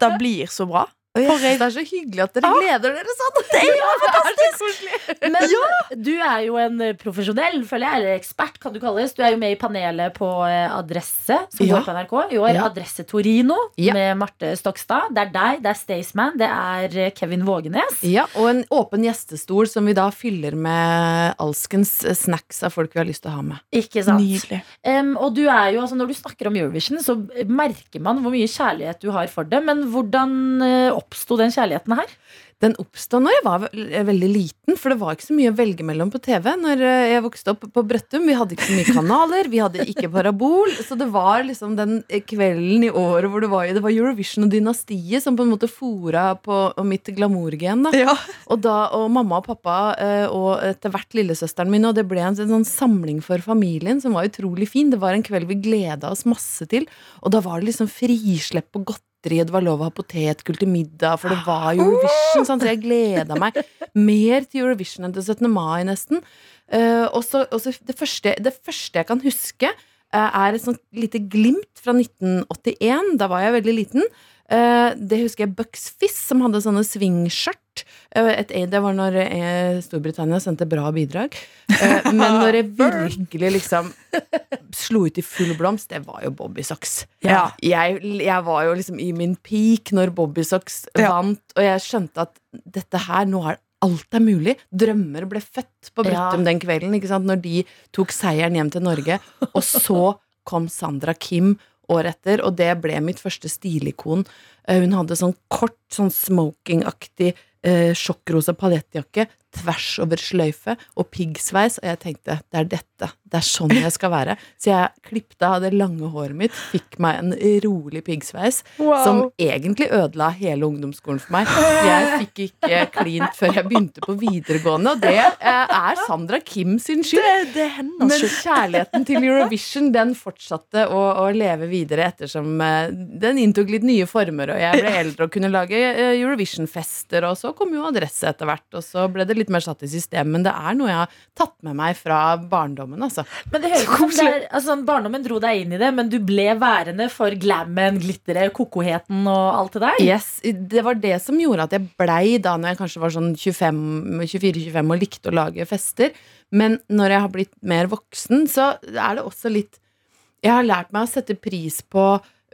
det blir så bra. Og jeg synes det er så hyggelig at dere Ah. gleder dere sånn. Det er jo fantastisk! Men du er jo en eh, profesjonell, føler jeg, eller ekspert, kan du kalles. Du er jo med i panelet på eh, Adresse, som går på NRK. I år. Adresse Torino med Marte Stokstad. Det er deg, det er Staysman, det er eh, Kevin Vågenes. Ja, og en åpen gjestestol som vi da fyller med alskens snacks av folk vi har lyst til å ha med. Ikke sant? Nydelig. Um, og du er jo, altså Når du snakker om Eurovision, så merker man hvor mye kjærlighet du har for det. Men hvordan oppsto den kjærligheten her? Den oppstod når jeg var eh, veldig liten, for det var ikke så mye å velge mellom på TV når eh, jeg vokste opp på Brøttum. Vi hadde ikke så mye kanaler, vi hadde ikke parabol. Så det var liksom den eh, kvelden i året hvor det var, det var Eurovision og Dynastiet som på en måte fora på mitt glamourgen. da. Ja. Og, da, og mamma og pappa og etter hvert lillesøsteren min, og det ble en sånn samling for familien som var utrolig fin. Det var en kveld vi gleda oss masse til, og da var det liksom frislepp på godteri, og det var lov å ha potetgull til middag, for det var Eurovision, sant? så jeg gleda meg mer til Eurovision enn til 17. mai, nesten. Uh, og så og så det, første, det første jeg kan huske, uh, er et sånt lite glimt fra 1981. Da var jeg veldig liten. Eh, det husker jeg Bucks Fizz, som hadde sånne swingskjørt. Eh, det var når eh, Storbritannia sendte bra bidrag. Men når jeg virkelig liksom slo ut i full blomst, det var jo Bobby Socks. Ja. Jeg, jeg var jo liksom i min peak når Bobby Socks Ja. vant, og jeg skjønte at dette her, nå er alt er mulig. Drømmer ble født på Brøttum den kvelden, ikke sant? når de tok seieren hjem til Norge. Og så kom Sandra Kim året etter, og det ble mitt første stilikon. Eh, Hun hadde sånn kort, sånn smokingaktig eh, sjokkrosa paljettjakke tvers over sløyfe og piggsveis, og jeg tenkte det er dette, det er sånn jeg skal være. Så jeg klippte av det lange håret mitt, fikk meg en rolig piggsveis, som egentlig ødela hele ungdomsskolen for meg. Jeg fikk ikke klint før jeg begynte på videregående, og det eh, er Sandra Kim sin skyld. Det, det er hennes Men kjærligheten til Eurovision Den fortsatte å, å leve videre ettersom eh, den inntok litt nye former, og jeg ble eldre og kunne lage eh, Eurovision-fester, og så kom jo adresse etter hvert, og så ble det litt mer satt i system. Men det er noe jeg har tatt med meg fra barndommen, altså. Men det høres ut som altså, Barndommen dro deg inn i det, men du ble værende for glammen, glitteret, kokoheten og alt det der? Yes, Det var det som gjorde at jeg blei da når jeg kanskje var sånn 24-25 og likte å lage fester. Men når jeg har blitt mer voksen, så er det også litt Jeg har lært meg å sette pris på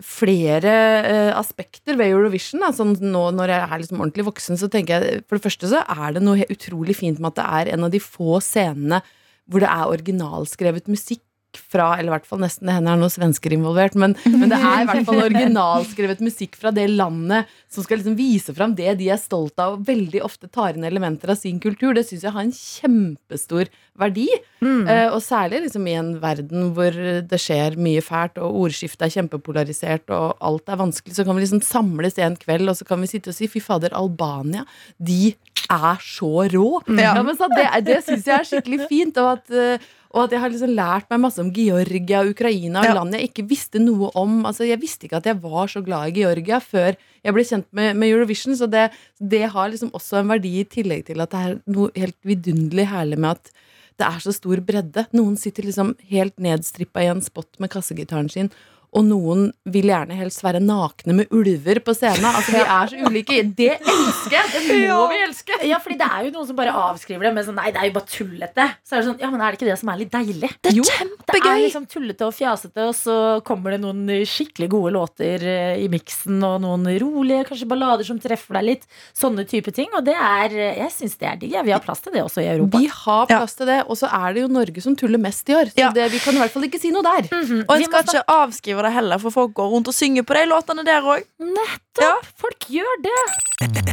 flere uh, aspekter ved Eurovision. Da. Sånn nå når jeg er liksom ordentlig voksen, så tenker jeg For det første så er det noe utrolig fint med at det er en av de få scenene hvor det er originalskrevet musikk fra, eller i hvert fall nesten, det hender er noen svensker involvert, men, men det er i hvert fall originalskrevet musikk fra det landet som skal liksom vise fram det de er stolt av, og veldig ofte tar inn elementer av sin kultur. Det syns jeg har en kjempestor verdi. Eh, og særlig liksom i en verden hvor det skjer mye fælt, og ordskiftet er kjempepolarisert, og alt er vanskelig, så kan vi liksom samles en kveld, og så kan vi sitte og si fy fader, Albania, de er så rå. Ja. men så det det syns jeg er skikkelig fint. Og at, eh, og at jeg har liksom lært meg masse om Georgia, Ukraina, Ja. land jeg ikke visste noe om. Altså, jeg visste ikke at jeg var så glad i Georgia før jeg ble kjent med, med Eurovision. Så det, det har liksom også en verdi i tillegg til at det er noe helt vidunderlig herlig med at det er så stor bredde. Noen sitter liksom helt nedstrippa i en spot med kassegitaren sin. Og noen vil gjerne helst være nakne med ulver på scenen. Altså, Vi er så ulike. Det elsker jeg! Det må vi elske! Ja, fordi det er jo noen som bare avskriver det med sånn Nei, det er jo bare tullete. Så er det sånn, ja, men er det ikke det som er litt deilig? Det er Jo, Det er liksom tullete og fjasete, og så kommer det noen skikkelig gode låter eh, i miksen, og noen rolige, kanskje ballader som treffer deg litt. Sånne type ting. Og det er Jeg syns det er digg. ja. Vi har plass til det også i Europa. Vi har plass til det, og så er det jo Norge som tuller mest i år. Så Ja. det, vi kan i hvert fall ikke si noe der. Og en skal ikke avskrive det heller, for folk går rundt og synger på de låtene der òg. Nettopp! Folk gjør det.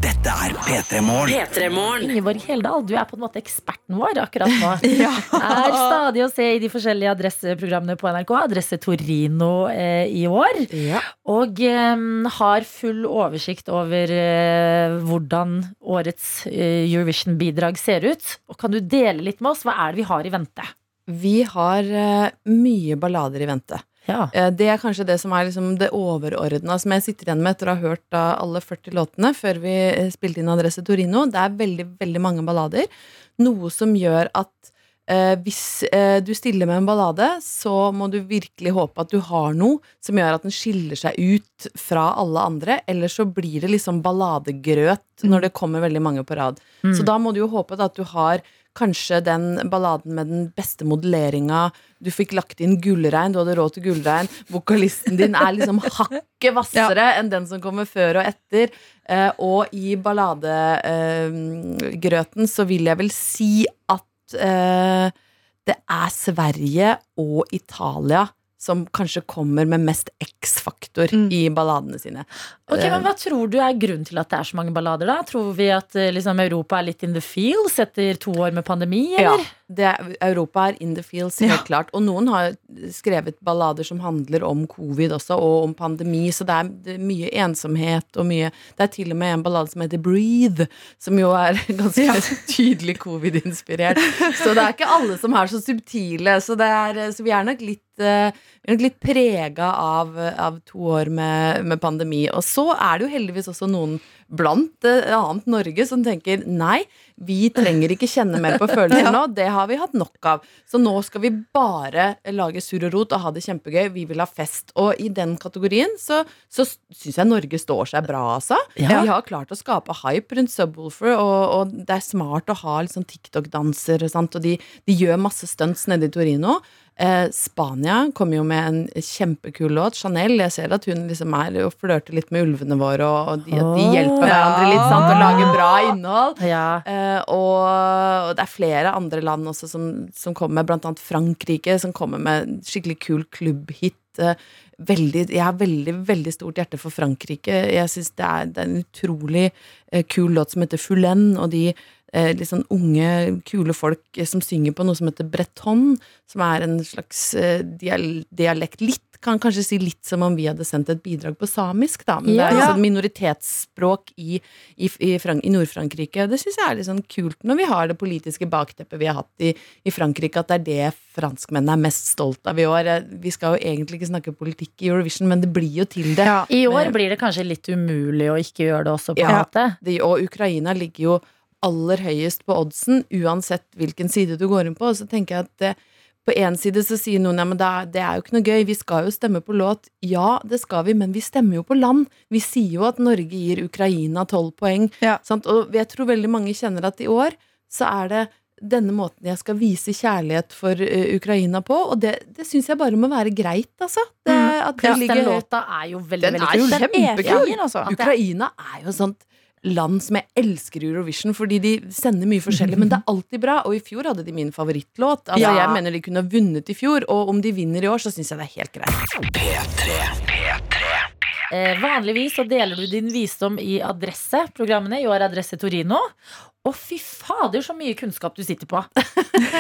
Dette er P3 Morgen. P3morgen. Ingeborg Heldal, du er på en måte eksperten vår akkurat nå. Er stadig å se i de forskjellige adresseprogrammene på NRK. Adresse Torino eh, i år. Og eh, har full oversikt over eh, hvordan årets eh, Eurovision-bidrag ser ut. Og kan du dele litt med oss? Hva er det vi har i vente? Vi har eh, mye ballader i vente. Ja. Eh, Det er kanskje det som er liksom det overordna som jeg sitter igjen med etter å ha hørt alle 40 låtene før vi eh, spilte inn Adresse Torino. Det er veldig, veldig mange ballader. Noe som gjør at eh, hvis eh, du stiller med en ballade, så må du virkelig håpe at du har noe som gjør at den skiller seg ut fra alle andre. Ellers så blir det liksom balladegrøt når det kommer veldig mange på rad. Mm. Så da må du jo håpe at du har kanskje den balladen med den beste modelleringa. Du fikk lagt inn gullregn, du hadde råd til gullregn, Vokalisten din er liksom hakket hvassere enn den som kommer før og etter. Eh, og i balladegrøten så vil jeg vel si at eh, det er Sverige og Italia som kanskje kommer med mest X-faktor Mm. i balladene sine. Ok, Eh, men Hva tror du er grunnen til at det er så mange ballader? da? Tror vi at eh, liksom, Europa er litt in the feels etter to år med pandemi? Ja, det Europa er in the fields, helt klart. Og noen har skrevet ballader som handler om covid også, og om pandemi, så det er, det mye ensomhet og mye Det er til og med en ballade som heter Breathe, som jo er ganske tydelig covid-inspirert. Så det er ikke alle som er så subtile, så, det er, så vi er nok litt eh, er nok litt prega av, av to år med, med pandemi. Og så er det jo heldigvis også noen blant eh, annet Norge som tenker nei, vi trenger ikke kjenne mer på følelser nå. Det har vi hatt nok av. Så nå skal vi bare lage surr og rot og ha det kjempegøy. Vi vil ha fest. Og i den kategorien så, så syns jeg Norge står seg bra, altså. Ja. Vi har klart å skape hype rundt Subwoolfer, og, og det er smart å ha litt sånn TikTok-danser, og, sånt, og de, de gjør masse stunts nede i Torino. Eh, Spania kom jo med en kjempekul låt. Chanel. Jeg ser at hun liksom er og flørter litt med ulvene våre, og, og de, at de hjelper hverandre litt sant, og lager bra innhold. Ja. Eh, og, og det er flere andre land også som, som kommer med, blant annet Frankrike, som kommer med skikkelig kul klubbhit. Eh, veldig, jeg har veldig veldig stort hjerte for Frankrike. Jeg synes det er, det er en utrolig eh, kul låt som heter Fulen, og de litt sånn unge, kule folk eh, som synger på noe som heter breton, som er en slags eh, dial dialekt. Litt, kan kanskje si litt som om vi hadde sendt et bidrag på samisk, da. Men det er altså et minoritetsspråk i, i, i, i Nord-Frankrike. Det syns jeg er litt sånn kult når vi har det politiske bakteppet vi har hatt i, i Frankrike, at det er det franskmennene er mest stolt av i år. Eh, Vi skal jo egentlig ikke snakke politikk i Eurovision, men det blir jo til det. I år blir det kanskje litt umulig å ikke gjøre det også, på en Ja. måte. det, og Ukraina ligger jo aller høyest på oddsen, uansett hvilken side du går inn på. Og så tenker jeg at eh, på én side så sier noen ja, men det er, det er jo ikke noe gøy, vi skal jo stemme på låt. Ja, det skal vi, men vi stemmer jo på land. Vi sier jo at Norge gir Ukraina tolv poeng. Ja. Sant? Og jeg tror veldig mange kjenner at i år så er det denne måten jeg skal vise kjærlighet for uh, Ukraina på, og det, det syns jeg bare må være greit, altså. Det, at det ligger... den låta er jo veldig, Den veldig kul. Den er kjempekul. Ja, altså. Ukraina er jo sånt land som jeg elsker i Eurovision, fordi de sender mye forskjellig, men det er alltid bra. Og i fjor hadde de min favorittlåt. Altså, Ja. Jeg mener de kunne ha vunnet i fjor, og om de vinner i år, så syns jeg det er helt greit. Eh, vanligvis så deler du din visdom i Adresse-programmene. I år Adresse Torino. Og fy fader, så mye kunnskap du sitter på!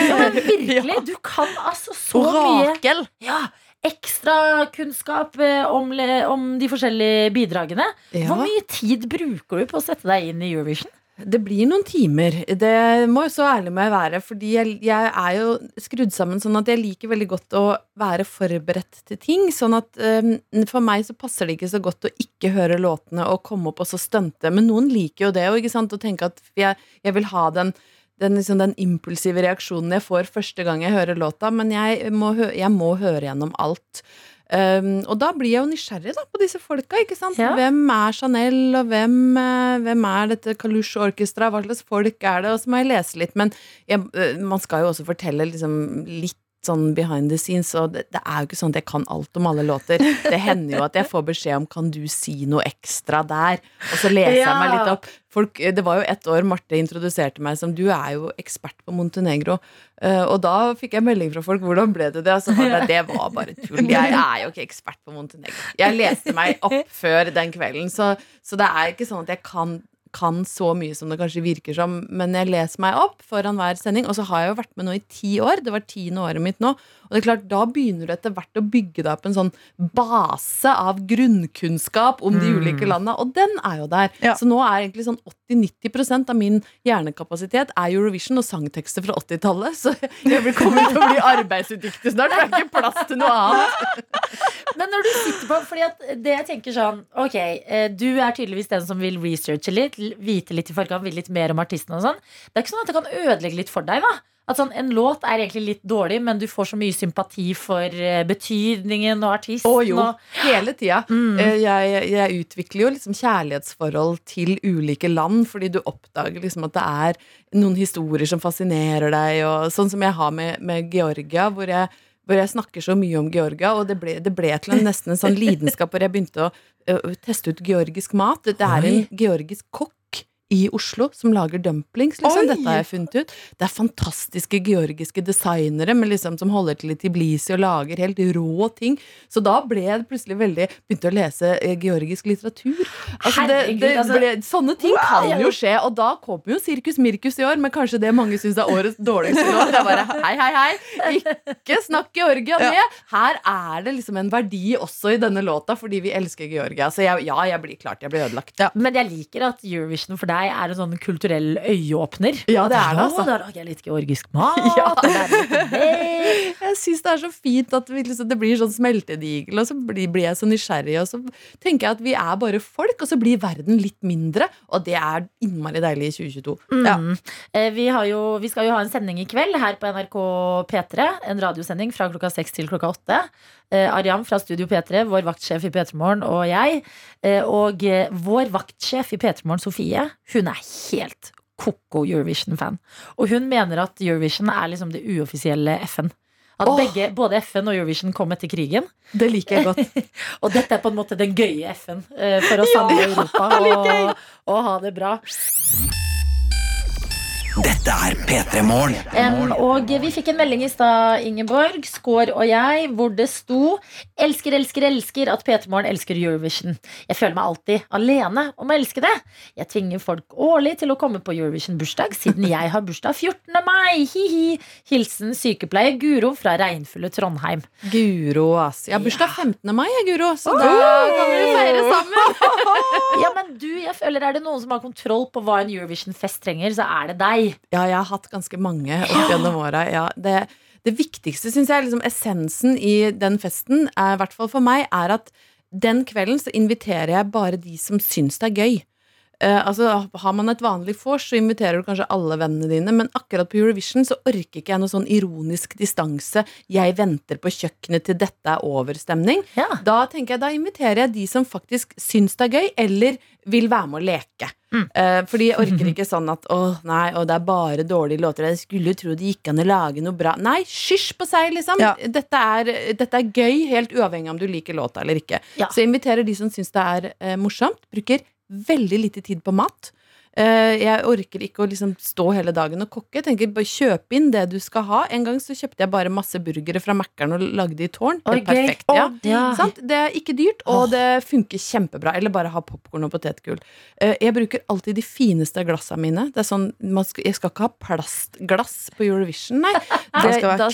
Ja, men virkelig! Du kan altså så mye. Orakel. Ja, Ekstra kunnskap eh, om, om de forskjellige bidragene. Hvor mye tid bruker du på å sette deg inn i Eurovision? Det blir noen timer. Det må jo så ærlig jeg være. Fordi jeg, jeg er jo skrudd sammen sånn at jeg liker veldig godt å være forberedt til ting. Sånn at um, for meg så passer det ikke så godt å ikke høre låtene og komme opp og så stunte. Men noen liker jo det og ikke sant? Å tenke at jeg, jeg vil ha den den, liksom, den impulsive reaksjonen jeg får første gang jeg hører låta, men jeg må, hø jeg må høre gjennom alt. Um, og da blir jeg jo nysgjerrig da, på disse folka. ikke sant? Ja. Hvem er Chanel, og hvem, eh, hvem er dette Kalush Orkestra? Hva slags folk er det? Og så må jeg lese litt. Men jeg, eh, man skal jo også fortelle liksom, litt sånn behind the scenes, og det, det er jo ikke sånn at jeg kan alt om alle låter. Det hender jo at jeg får beskjed om 'kan du si noe ekstra der'? Og så leser jeg meg litt opp. Folk, eh, det var jo ett år Marte introduserte meg som 'du er jo ekspert på Montenegro'. Uh, og da fikk jeg melding fra folk 'hvordan ble det det?' Og så var det, det var bare tull. Jeg er jo ikke ekspert på Montenegro. Jeg leste meg opp før den kvelden, så, så det er ikke sånn at jeg kan kan så mye som det kanskje virker som, men jeg leser meg opp foran hver sending. Og så har jeg jo vært med nå i ti år. Det var tiende året mitt nå. Og det er klart, da begynner du etter hvert å bygge deg opp en sånn base av grunnkunnskap om de ulike landene, og den er jo der. Ja. Så nå er egentlig sånn 80-90% av min hjernekapasitet er Eurovision og sangtekster fra 80-tallet. Så jeg kommer til å bli arbeidsudyktig snart. Det er ikke plass til noe annet. Men når du sitter på Fordi at det jeg tenker sånn Ok, eh, du er tydeligvis den som vil researche litt Vite litt i forkant, vil litt mer om artisten og sånn Det er ikke sånn at det kan ødelegge litt for deg da At sånn, en låt er egentlig litt dårlig Men du får så mye sympati for eh, betydningen og artisten Å jo, og, hele tida. Mm. Eh, Jeg, jeg utvikler jo liksom kjærlighetsforhold til ulike land, fordi du oppdager liksom at det er noen historier som fascinerer deg, og sånn som jeg har med, med Georgia, hvor jeg, hvor jeg snakker så mye om Georgia, og det ble, det ble til en, nesten en sånn lidenskap hvor jeg begynte å uh, teste ut georgisk mat. Det er en georgisk kokk i Oslo som lager dumplings. Liksom. Dette har jeg funnet ut. Det er fantastiske georgiske designere med liksom, som holder til i Tbilisi og lager helt rå ting. Så da ble jeg plutselig veldig Begynte å lese eh, georgisk litteratur. Altså, det, det altså- ble, sånne ting kan jo skje, og da kommer jo Sirkus Mirkus i år, men kanskje det mange syns er årets dårligste låt. Det er bare hei, hei, hei. Ikke snakk Georgia ned. Her er det liksom en verdi også i denne låta, fordi vi elsker Georgia. Så jeg, ja, jeg blir klart jeg blir ødelagt. Men jeg liker at Eurovision for deg er en sånn kulturell øyeåpner Ja, det er det, altså. Da lager jeg litt georgisk mat Ja. Jeg syns det er så fint at vi liksom, det blir sånn smeltedigel, og så blir, blir jeg så nysgjerrig, og så tenker jeg at vi er bare folk, og så blir verden litt mindre, og det er innmari deilig i 2022. Mm. Ja. Vi, har jo, vi skal jo ha en sending i kveld her på NRK P3. En radiosending fra klokka seks til klokka åtte. Eh, Ariam fra Studio P3, vår vaktsjef i P3 Morgen, og jeg. Eh, og eh, vår vaktsjef i P3 Morgen, Sofie, hun er helt koko Eurovision-fan. Og hun mener at Eurovision er liksom det uoffisielle FN. At oh. begge, både FN og Eurovision kom etter krigen. Det liker jeg godt. Og dette er på en måte den gøye FN for å samle Europa og, og ha det bra. Dette er P3 Morgen. Og vi fikk en melding i stad, Ingeborg, Skår og jeg, hvor det sto Elsker, elsker, elsker at P3 Morgen elsker Eurovision. Jeg føler meg alltid alene om å elske det. Jeg tvinger folk årlig til å komme på Eurovision-bursdag, siden jeg har bursdag 14. mai. Hi-hi. Hilsen sykepleier Guro fra regnfulle Trondheim. Guro, ass. Jeg har bursdag 15. mai, jeg, Guro, så da kan vi feire sammen. Ja, men du, jeg føler Er det noen som har kontroll på hva en Eurovision-fest trenger, så er det deg. Ja, jeg har hatt ganske mange opp gjennom åra. Ja, det, det viktigste, syns jeg, liksom essensen i den festen, i hvert fall for meg, er at den kvelden så inviterer jeg bare de som syns det er gøy. Eh, altså, Har man et vanlig vors, så inviterer du kanskje alle vennene dine, men akkurat på Eurovision så orker ikke jeg noe sånn ironisk distanse. Jeg venter på kjøkkenet til dette er over-stemning. Ja. Da tenker jeg, da inviterer jeg de som faktisk syns det er gøy, eller vil være med å leke. Eh, fordi jeg orker ikke sånn at å nei, å, det er bare dårlige låter. Jeg skulle tro det gikk an å lage noe bra. Nei, hysj på seg, liksom. Ja. Dette, er, dette er gøy, helt uavhengig om du liker låta eller ikke. Ja. Så jeg inviterer de som syns det er uh, morsomt. Bruker veldig lite tid på mat. Eh, jeg orker ikke å liksom stå hele dagen og kokke. Jeg tenker bare Kjøp inn det du skal ha. En gang så kjøpte jeg bare masse burgere fra Mækkern og lagde i tårn. Det er perfekt. Ja. Ja. Det er ikke dyrt, og det funker kjempebra. Eller bare ha popkorn og potetgull. Eh, Jeg bruker alltid de fineste glassene mine. Det er sånn, skal, jeg skal ikke ha plastglass på Eurovision, nei. Det, skal være da,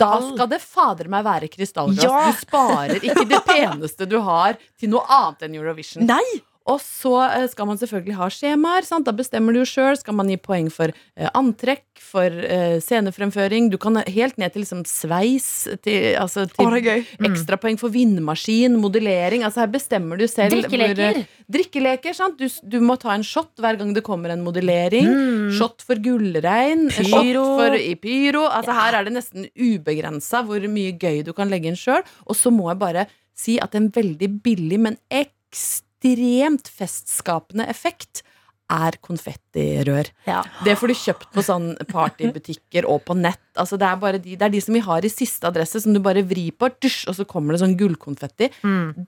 da skal det fader meg være krystallglass. Ja. Du sparer ikke det peneste du har, til noe annet enn Eurovision. Nei! Og så eh, skal man selvfølgelig ha skjemaer. Sant? Da bestemmer du jo sjøl. Skal man gi poeng for eh, antrekk, for eh, scenefremføring? Du kan helt ned til liksom sveis. Til, altså, til oh, er. Ekstrapoeng for vindmaskin, modellering. Altså Her bestemmer du selv. Drikkeleker. Hvor, drikkeleker sant? Du, du må ta en shot hver gang det kommer en modellering. Shot for gullregn. Pyro. Shot for i pyro. Altså Her er det nesten ubegrensa hvor mye gøy du kan legge inn sjøl. Og så må jeg bare si at en veldig billig, men ekstremt festskapende effekt er konfettirør. Ja. Det får du kjøpt på sånn partybutikker og på nett. Altså det, er bare de, det er de som vi har i siste adresse, som du bare vrir på, dusj, og så kommer det sånn gullkonfetti.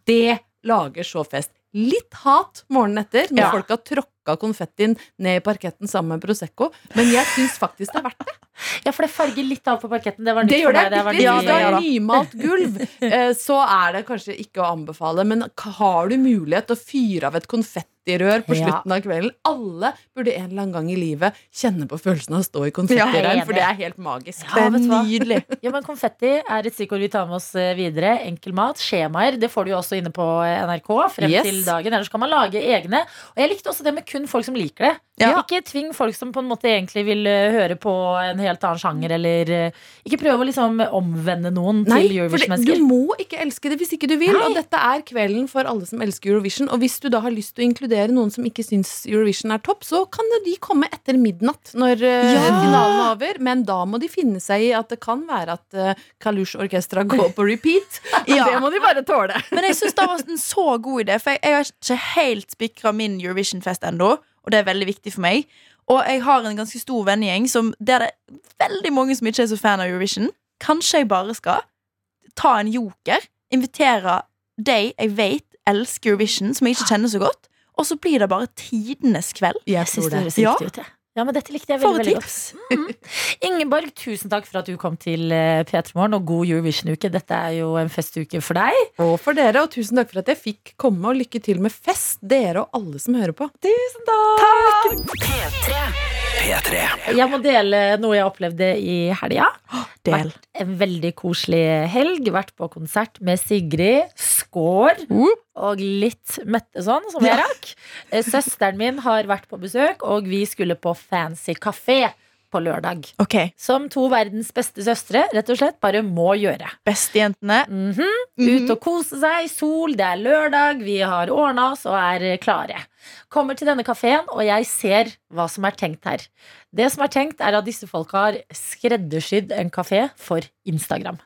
Det lager så fest. Litt hat morgenen etter, når Ja. folk har tråkka konfettien ned i parketten sammen med Prosecco, men jeg syns faktisk det er verdt det. Ja, for det farger litt av på parketten. Det var nytt Det gjør for det. meg. Hvis du ja har da. nymalt gulv, eh, så er det kanskje ikke å anbefale. Men har du mulighet til å fyre av et konfettirør på slutten av kvelden. Alle burde en eller annen gang i livet kjenne på følelsen av å stå i konfettiregn, for det er helt magisk. Ja, det er? Nydelig. Ja, men Konfetti er et stikkord vi tar med oss eh, videre. Enkel mat, skjemaer. Det får du jo også inne på eh, NRK frem Yes. til dagen. Ellers kan man lage egne. Og jeg likte også det med kun folk som liker det. Ja. Ikke tving folk som på en måte egentlig vil eh, høre på en helt annen sjanger, eller ikke prøve å liksom omvende noen Nei, til Eurovision-mennesker. du må ikke elske det hvis ikke du vil. Nei. Og dette er kvelden for alle som elsker Eurovision. Og hvis du da har lyst til å inkludere noen som ikke syns Eurovision er topp, så kan de komme etter midnatt når eh, Ja. finalen er over. Men da må de finne seg i at det kan være at uh, Kalush-orkestra går på repeat. Ja. Det må de bare tåle. Men jeg syns det var en så god idé, for jeg, jeg har ikke helt spikra min Eurovision-fest ennå. Og det er veldig viktig for meg. Og jeg har en ganske stor vennegjeng som, der det er veldig mange som ikke er så fan av Eurovision. Kanskje jeg bare skal ta en joker, invitere de jeg vet elsker Eurovision, som jeg ikke kjenner så godt, og så blir det bare tidenes kveld. Jeg synes det høres Ja. riktig ut, jeg. Ja, men dette likte jeg veldig, veldig godt. tips! Ingeborg, tusen takk for at du kom til uh, P3 Morgen, og god Eurovision-uke. Dette er jo en festuke for deg. Og for dere, og tusen takk for at jeg fikk komme, og lykke til med fest, dere og alle som hører på. Tusen takk! takk. P3. Jeg må dele noe jeg opplevde i helga. Del. Vært en veldig koselig helg. Vært på konsert med Sigrid Skaar Whoop. Og litt Mette sånn, som jeg rakk. Eh, Søsteren min har vært på besøk, og vi skulle på fancy kafé på lørdag. Okay. Som to verdens beste søstre rett og slett bare må gjøre. Bestejentene. Mm -hmm. Ut og kose seg, sol, det er lørdag, vi har ordna oss og er eh, klare. Kommer til denne kafeen, og jeg ser hva som er tenkt her. Det som er tenkt, er at disse folka har skreddersydd en kafé for Instagram.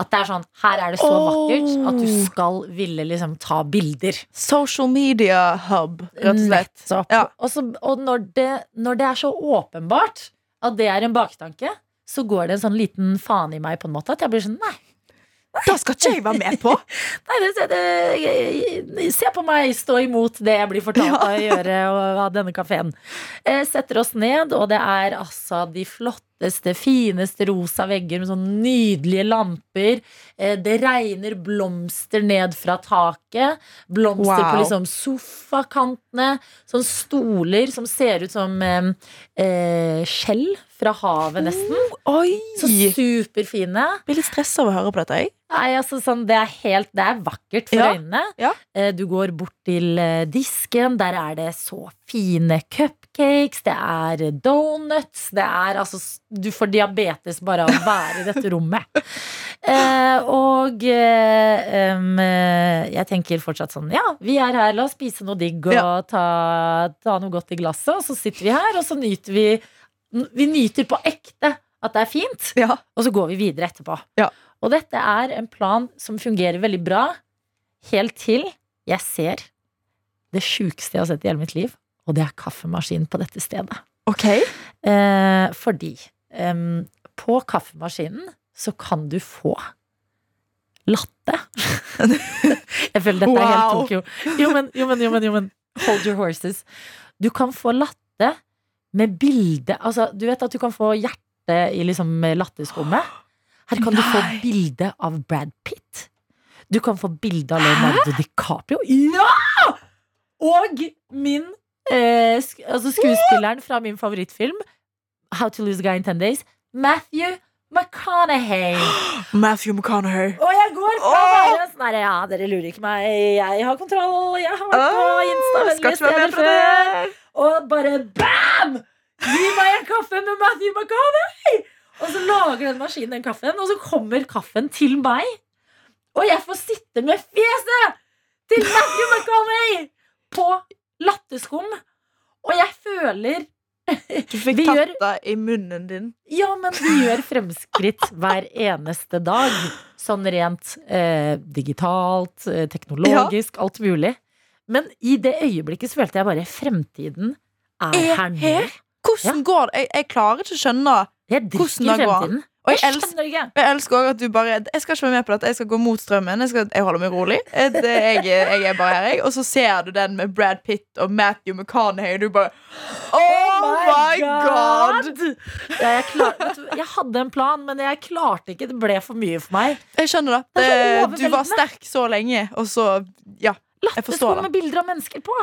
At det er sånn, Her er det så Oh. vakkert at du skal ville liksom ta bilder. Social media hub, rett og slett. Nettopp. Ja. Og, så, og når, det, når det er så åpenbart at det er en baktanke, så går det en sånn liten faen i meg på en måte. At jeg blir sånn Nei, Da skal ikke jeg være med på! Nei, det, det, se på meg stå imot det jeg blir fortalt av å gjøre og av denne kafeen. Eh, setter oss ned, og det er altså de flotteste, fineste rosa vegger med sånne nydelige lamper. Eh, det regner blomster ned fra taket. Blomster Wow. på liksom sofakantene. Sånne stoler som ser ut som eh, skjell fra havet, nesten. Oi! Så superfine. Blir litt stressa av å høre på dette. Jeg. Nei, altså sånn, det er helt Det er vakkert for Ja, øynene. ja. Eh, Du går bort til eh, disken, der er det så fine cupcakes, det er donuts, det er altså Du får diabetes bare av å være i dette rommet. Eh, og eh, eh, jeg tenker fortsatt sånn Ja, vi er her, la oss spise noe digg og Ja. ta, ta noe godt i glasset. Og så sitter vi her, og så nyter vi Vi nyter på ekte at det er fint. Ja. Og så går vi videre etterpå. Ja. Og dette er en plan som fungerer veldig bra, helt til jeg ser det sjukeste jeg har sett i hele mitt liv, og det er kaffemaskin på dette stedet. Ok. Eh, fordi eh, på kaffemaskinen så kan du få latte. jeg føler dette er helt Wow. Tokyo. Jo men, jo, men, jo, men, jo, men. Hold your horses. Du kan få latte med bilde Altså, du vet at du kan få hjerte i liksom latteskummet? Her kan du få bilde av Brad Pitt. Du kan få bilde av Leonardo DiCaprio. Ja! Og min eh, sk altså skuespilleren fra min favorittfilm, How to Lose a Guy in 10 Days, Matthew McConaughey. Matthew McConaughey. Og jeg går fra å være sånn Ja, dere lurer ikke meg, jeg har kontroll, jeg har vært på Insta-vennlige steder før. Og bare bam! Gi meg en kaffe med Matthew McConaughey! Og så lager den maskinen den kaffen, og så kommer kaffen til meg. Og jeg får sitte med fjeset til Matthew McConaughey på latteskum. Og jeg føler Du fikk Vi tatt det i munnen din. Ja, men vi gjør fremskritt hver eneste dag. Sånn rent eh, digitalt, teknologisk, teknologisk, alt mulig. Men i det øyeblikket så følte jeg bare fremtiden er Er her nå. Hvordan Hvordan går det? Jeg, jeg klarer ikke å skjønne. Hvordan det går. fremtiden. Jeg, elsker, ikke. jeg elsker også at du bare Jeg skal ikke være med på dette. Jeg skal gå mot strømmen. Jeg, skal, jeg holder meg rolig. Eh, Det, jeg, jeg er bare her, jeg. Og så ser du den med Brad Pitt og Matthew McConaughey, og du bare Oh, my god! Ja, jeg, klar, du, jeg hadde en plan, men jeg klarte ikke. Det ble for mye for meg. Jeg skjønner det. Det. Du var sterk så lenge, og så Ja. Jeg forstår det. det. med bilder av mennesker på.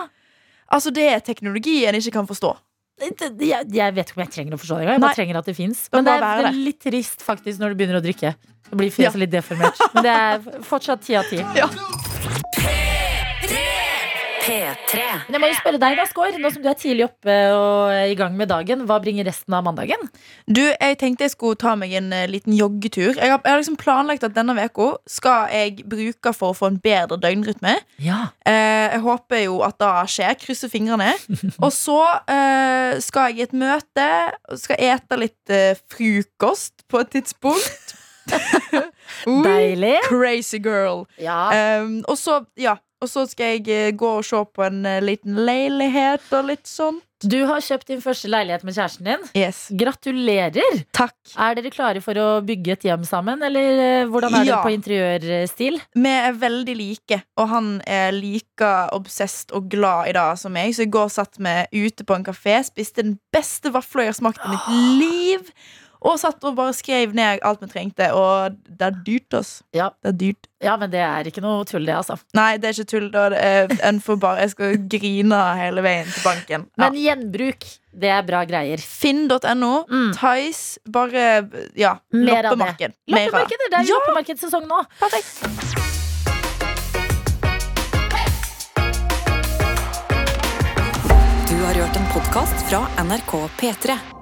Altså, det er teknologi en ikke kan forstå. Jeg, jeg vet ikke om jeg trenger å forstå det engang. Jeg Nei. bare trenger at det fins. Men det er, det er litt trist faktisk når du begynner å drikke. Det blir fjeset litt deformert. Men det er fortsatt ti av ti. P3. Men jeg må jo spørre deg, da, Skår. Nå som du er tidlig oppe og i gang med dagen, hva bringer resten av mandagen? Du, Jeg tenkte jeg skulle ta meg en eh, liten joggetur. Jeg har, jeg har liksom planlagt at denne uka skal jeg bruke for å få en bedre døgnrytme. Ja. Eh, jeg håper jo at det skjer. Krysser fingrene. Og så eh, skal jeg i et møte skal ete litt eh, frokost på et tidspunkt. Deilig. Crazy girl. Ja. Um, og så, ja Og så skal jeg eh, gå og se på en eh, liten leilighet og litt sånt. Du har kjøpt din første leilighet med kjæresten din. Yes. Gratulerer! Takk. Er dere klare for å bygge et hjem sammen, eller eh, hvordan er Ja. dere på interiørstil? Vi er veldig like, og han er like obsessed og glad i det som meg. Så i går satt vi ute på en kafé, spiste den beste vafla jeg har smakt i mitt liv. Og satt og bare skrev ned alt vi trengte, og det er dyrt, ass. Ja. Det er dyrt. Ja, men det er ikke noe tull, det, altså. Nei, det er ikke tull. Da. Det en får bare, jeg skal grine hele veien til banken. Ja. Men gjenbruk, det er bra greier. Finn.no, Mm. Tice, bare ja, Mer loppemarked. Av det. Loppemarkeder, det er jo Ja. loppemarkedssesong nå. Perfekt. Du har hørt en podkast fra NRK P3.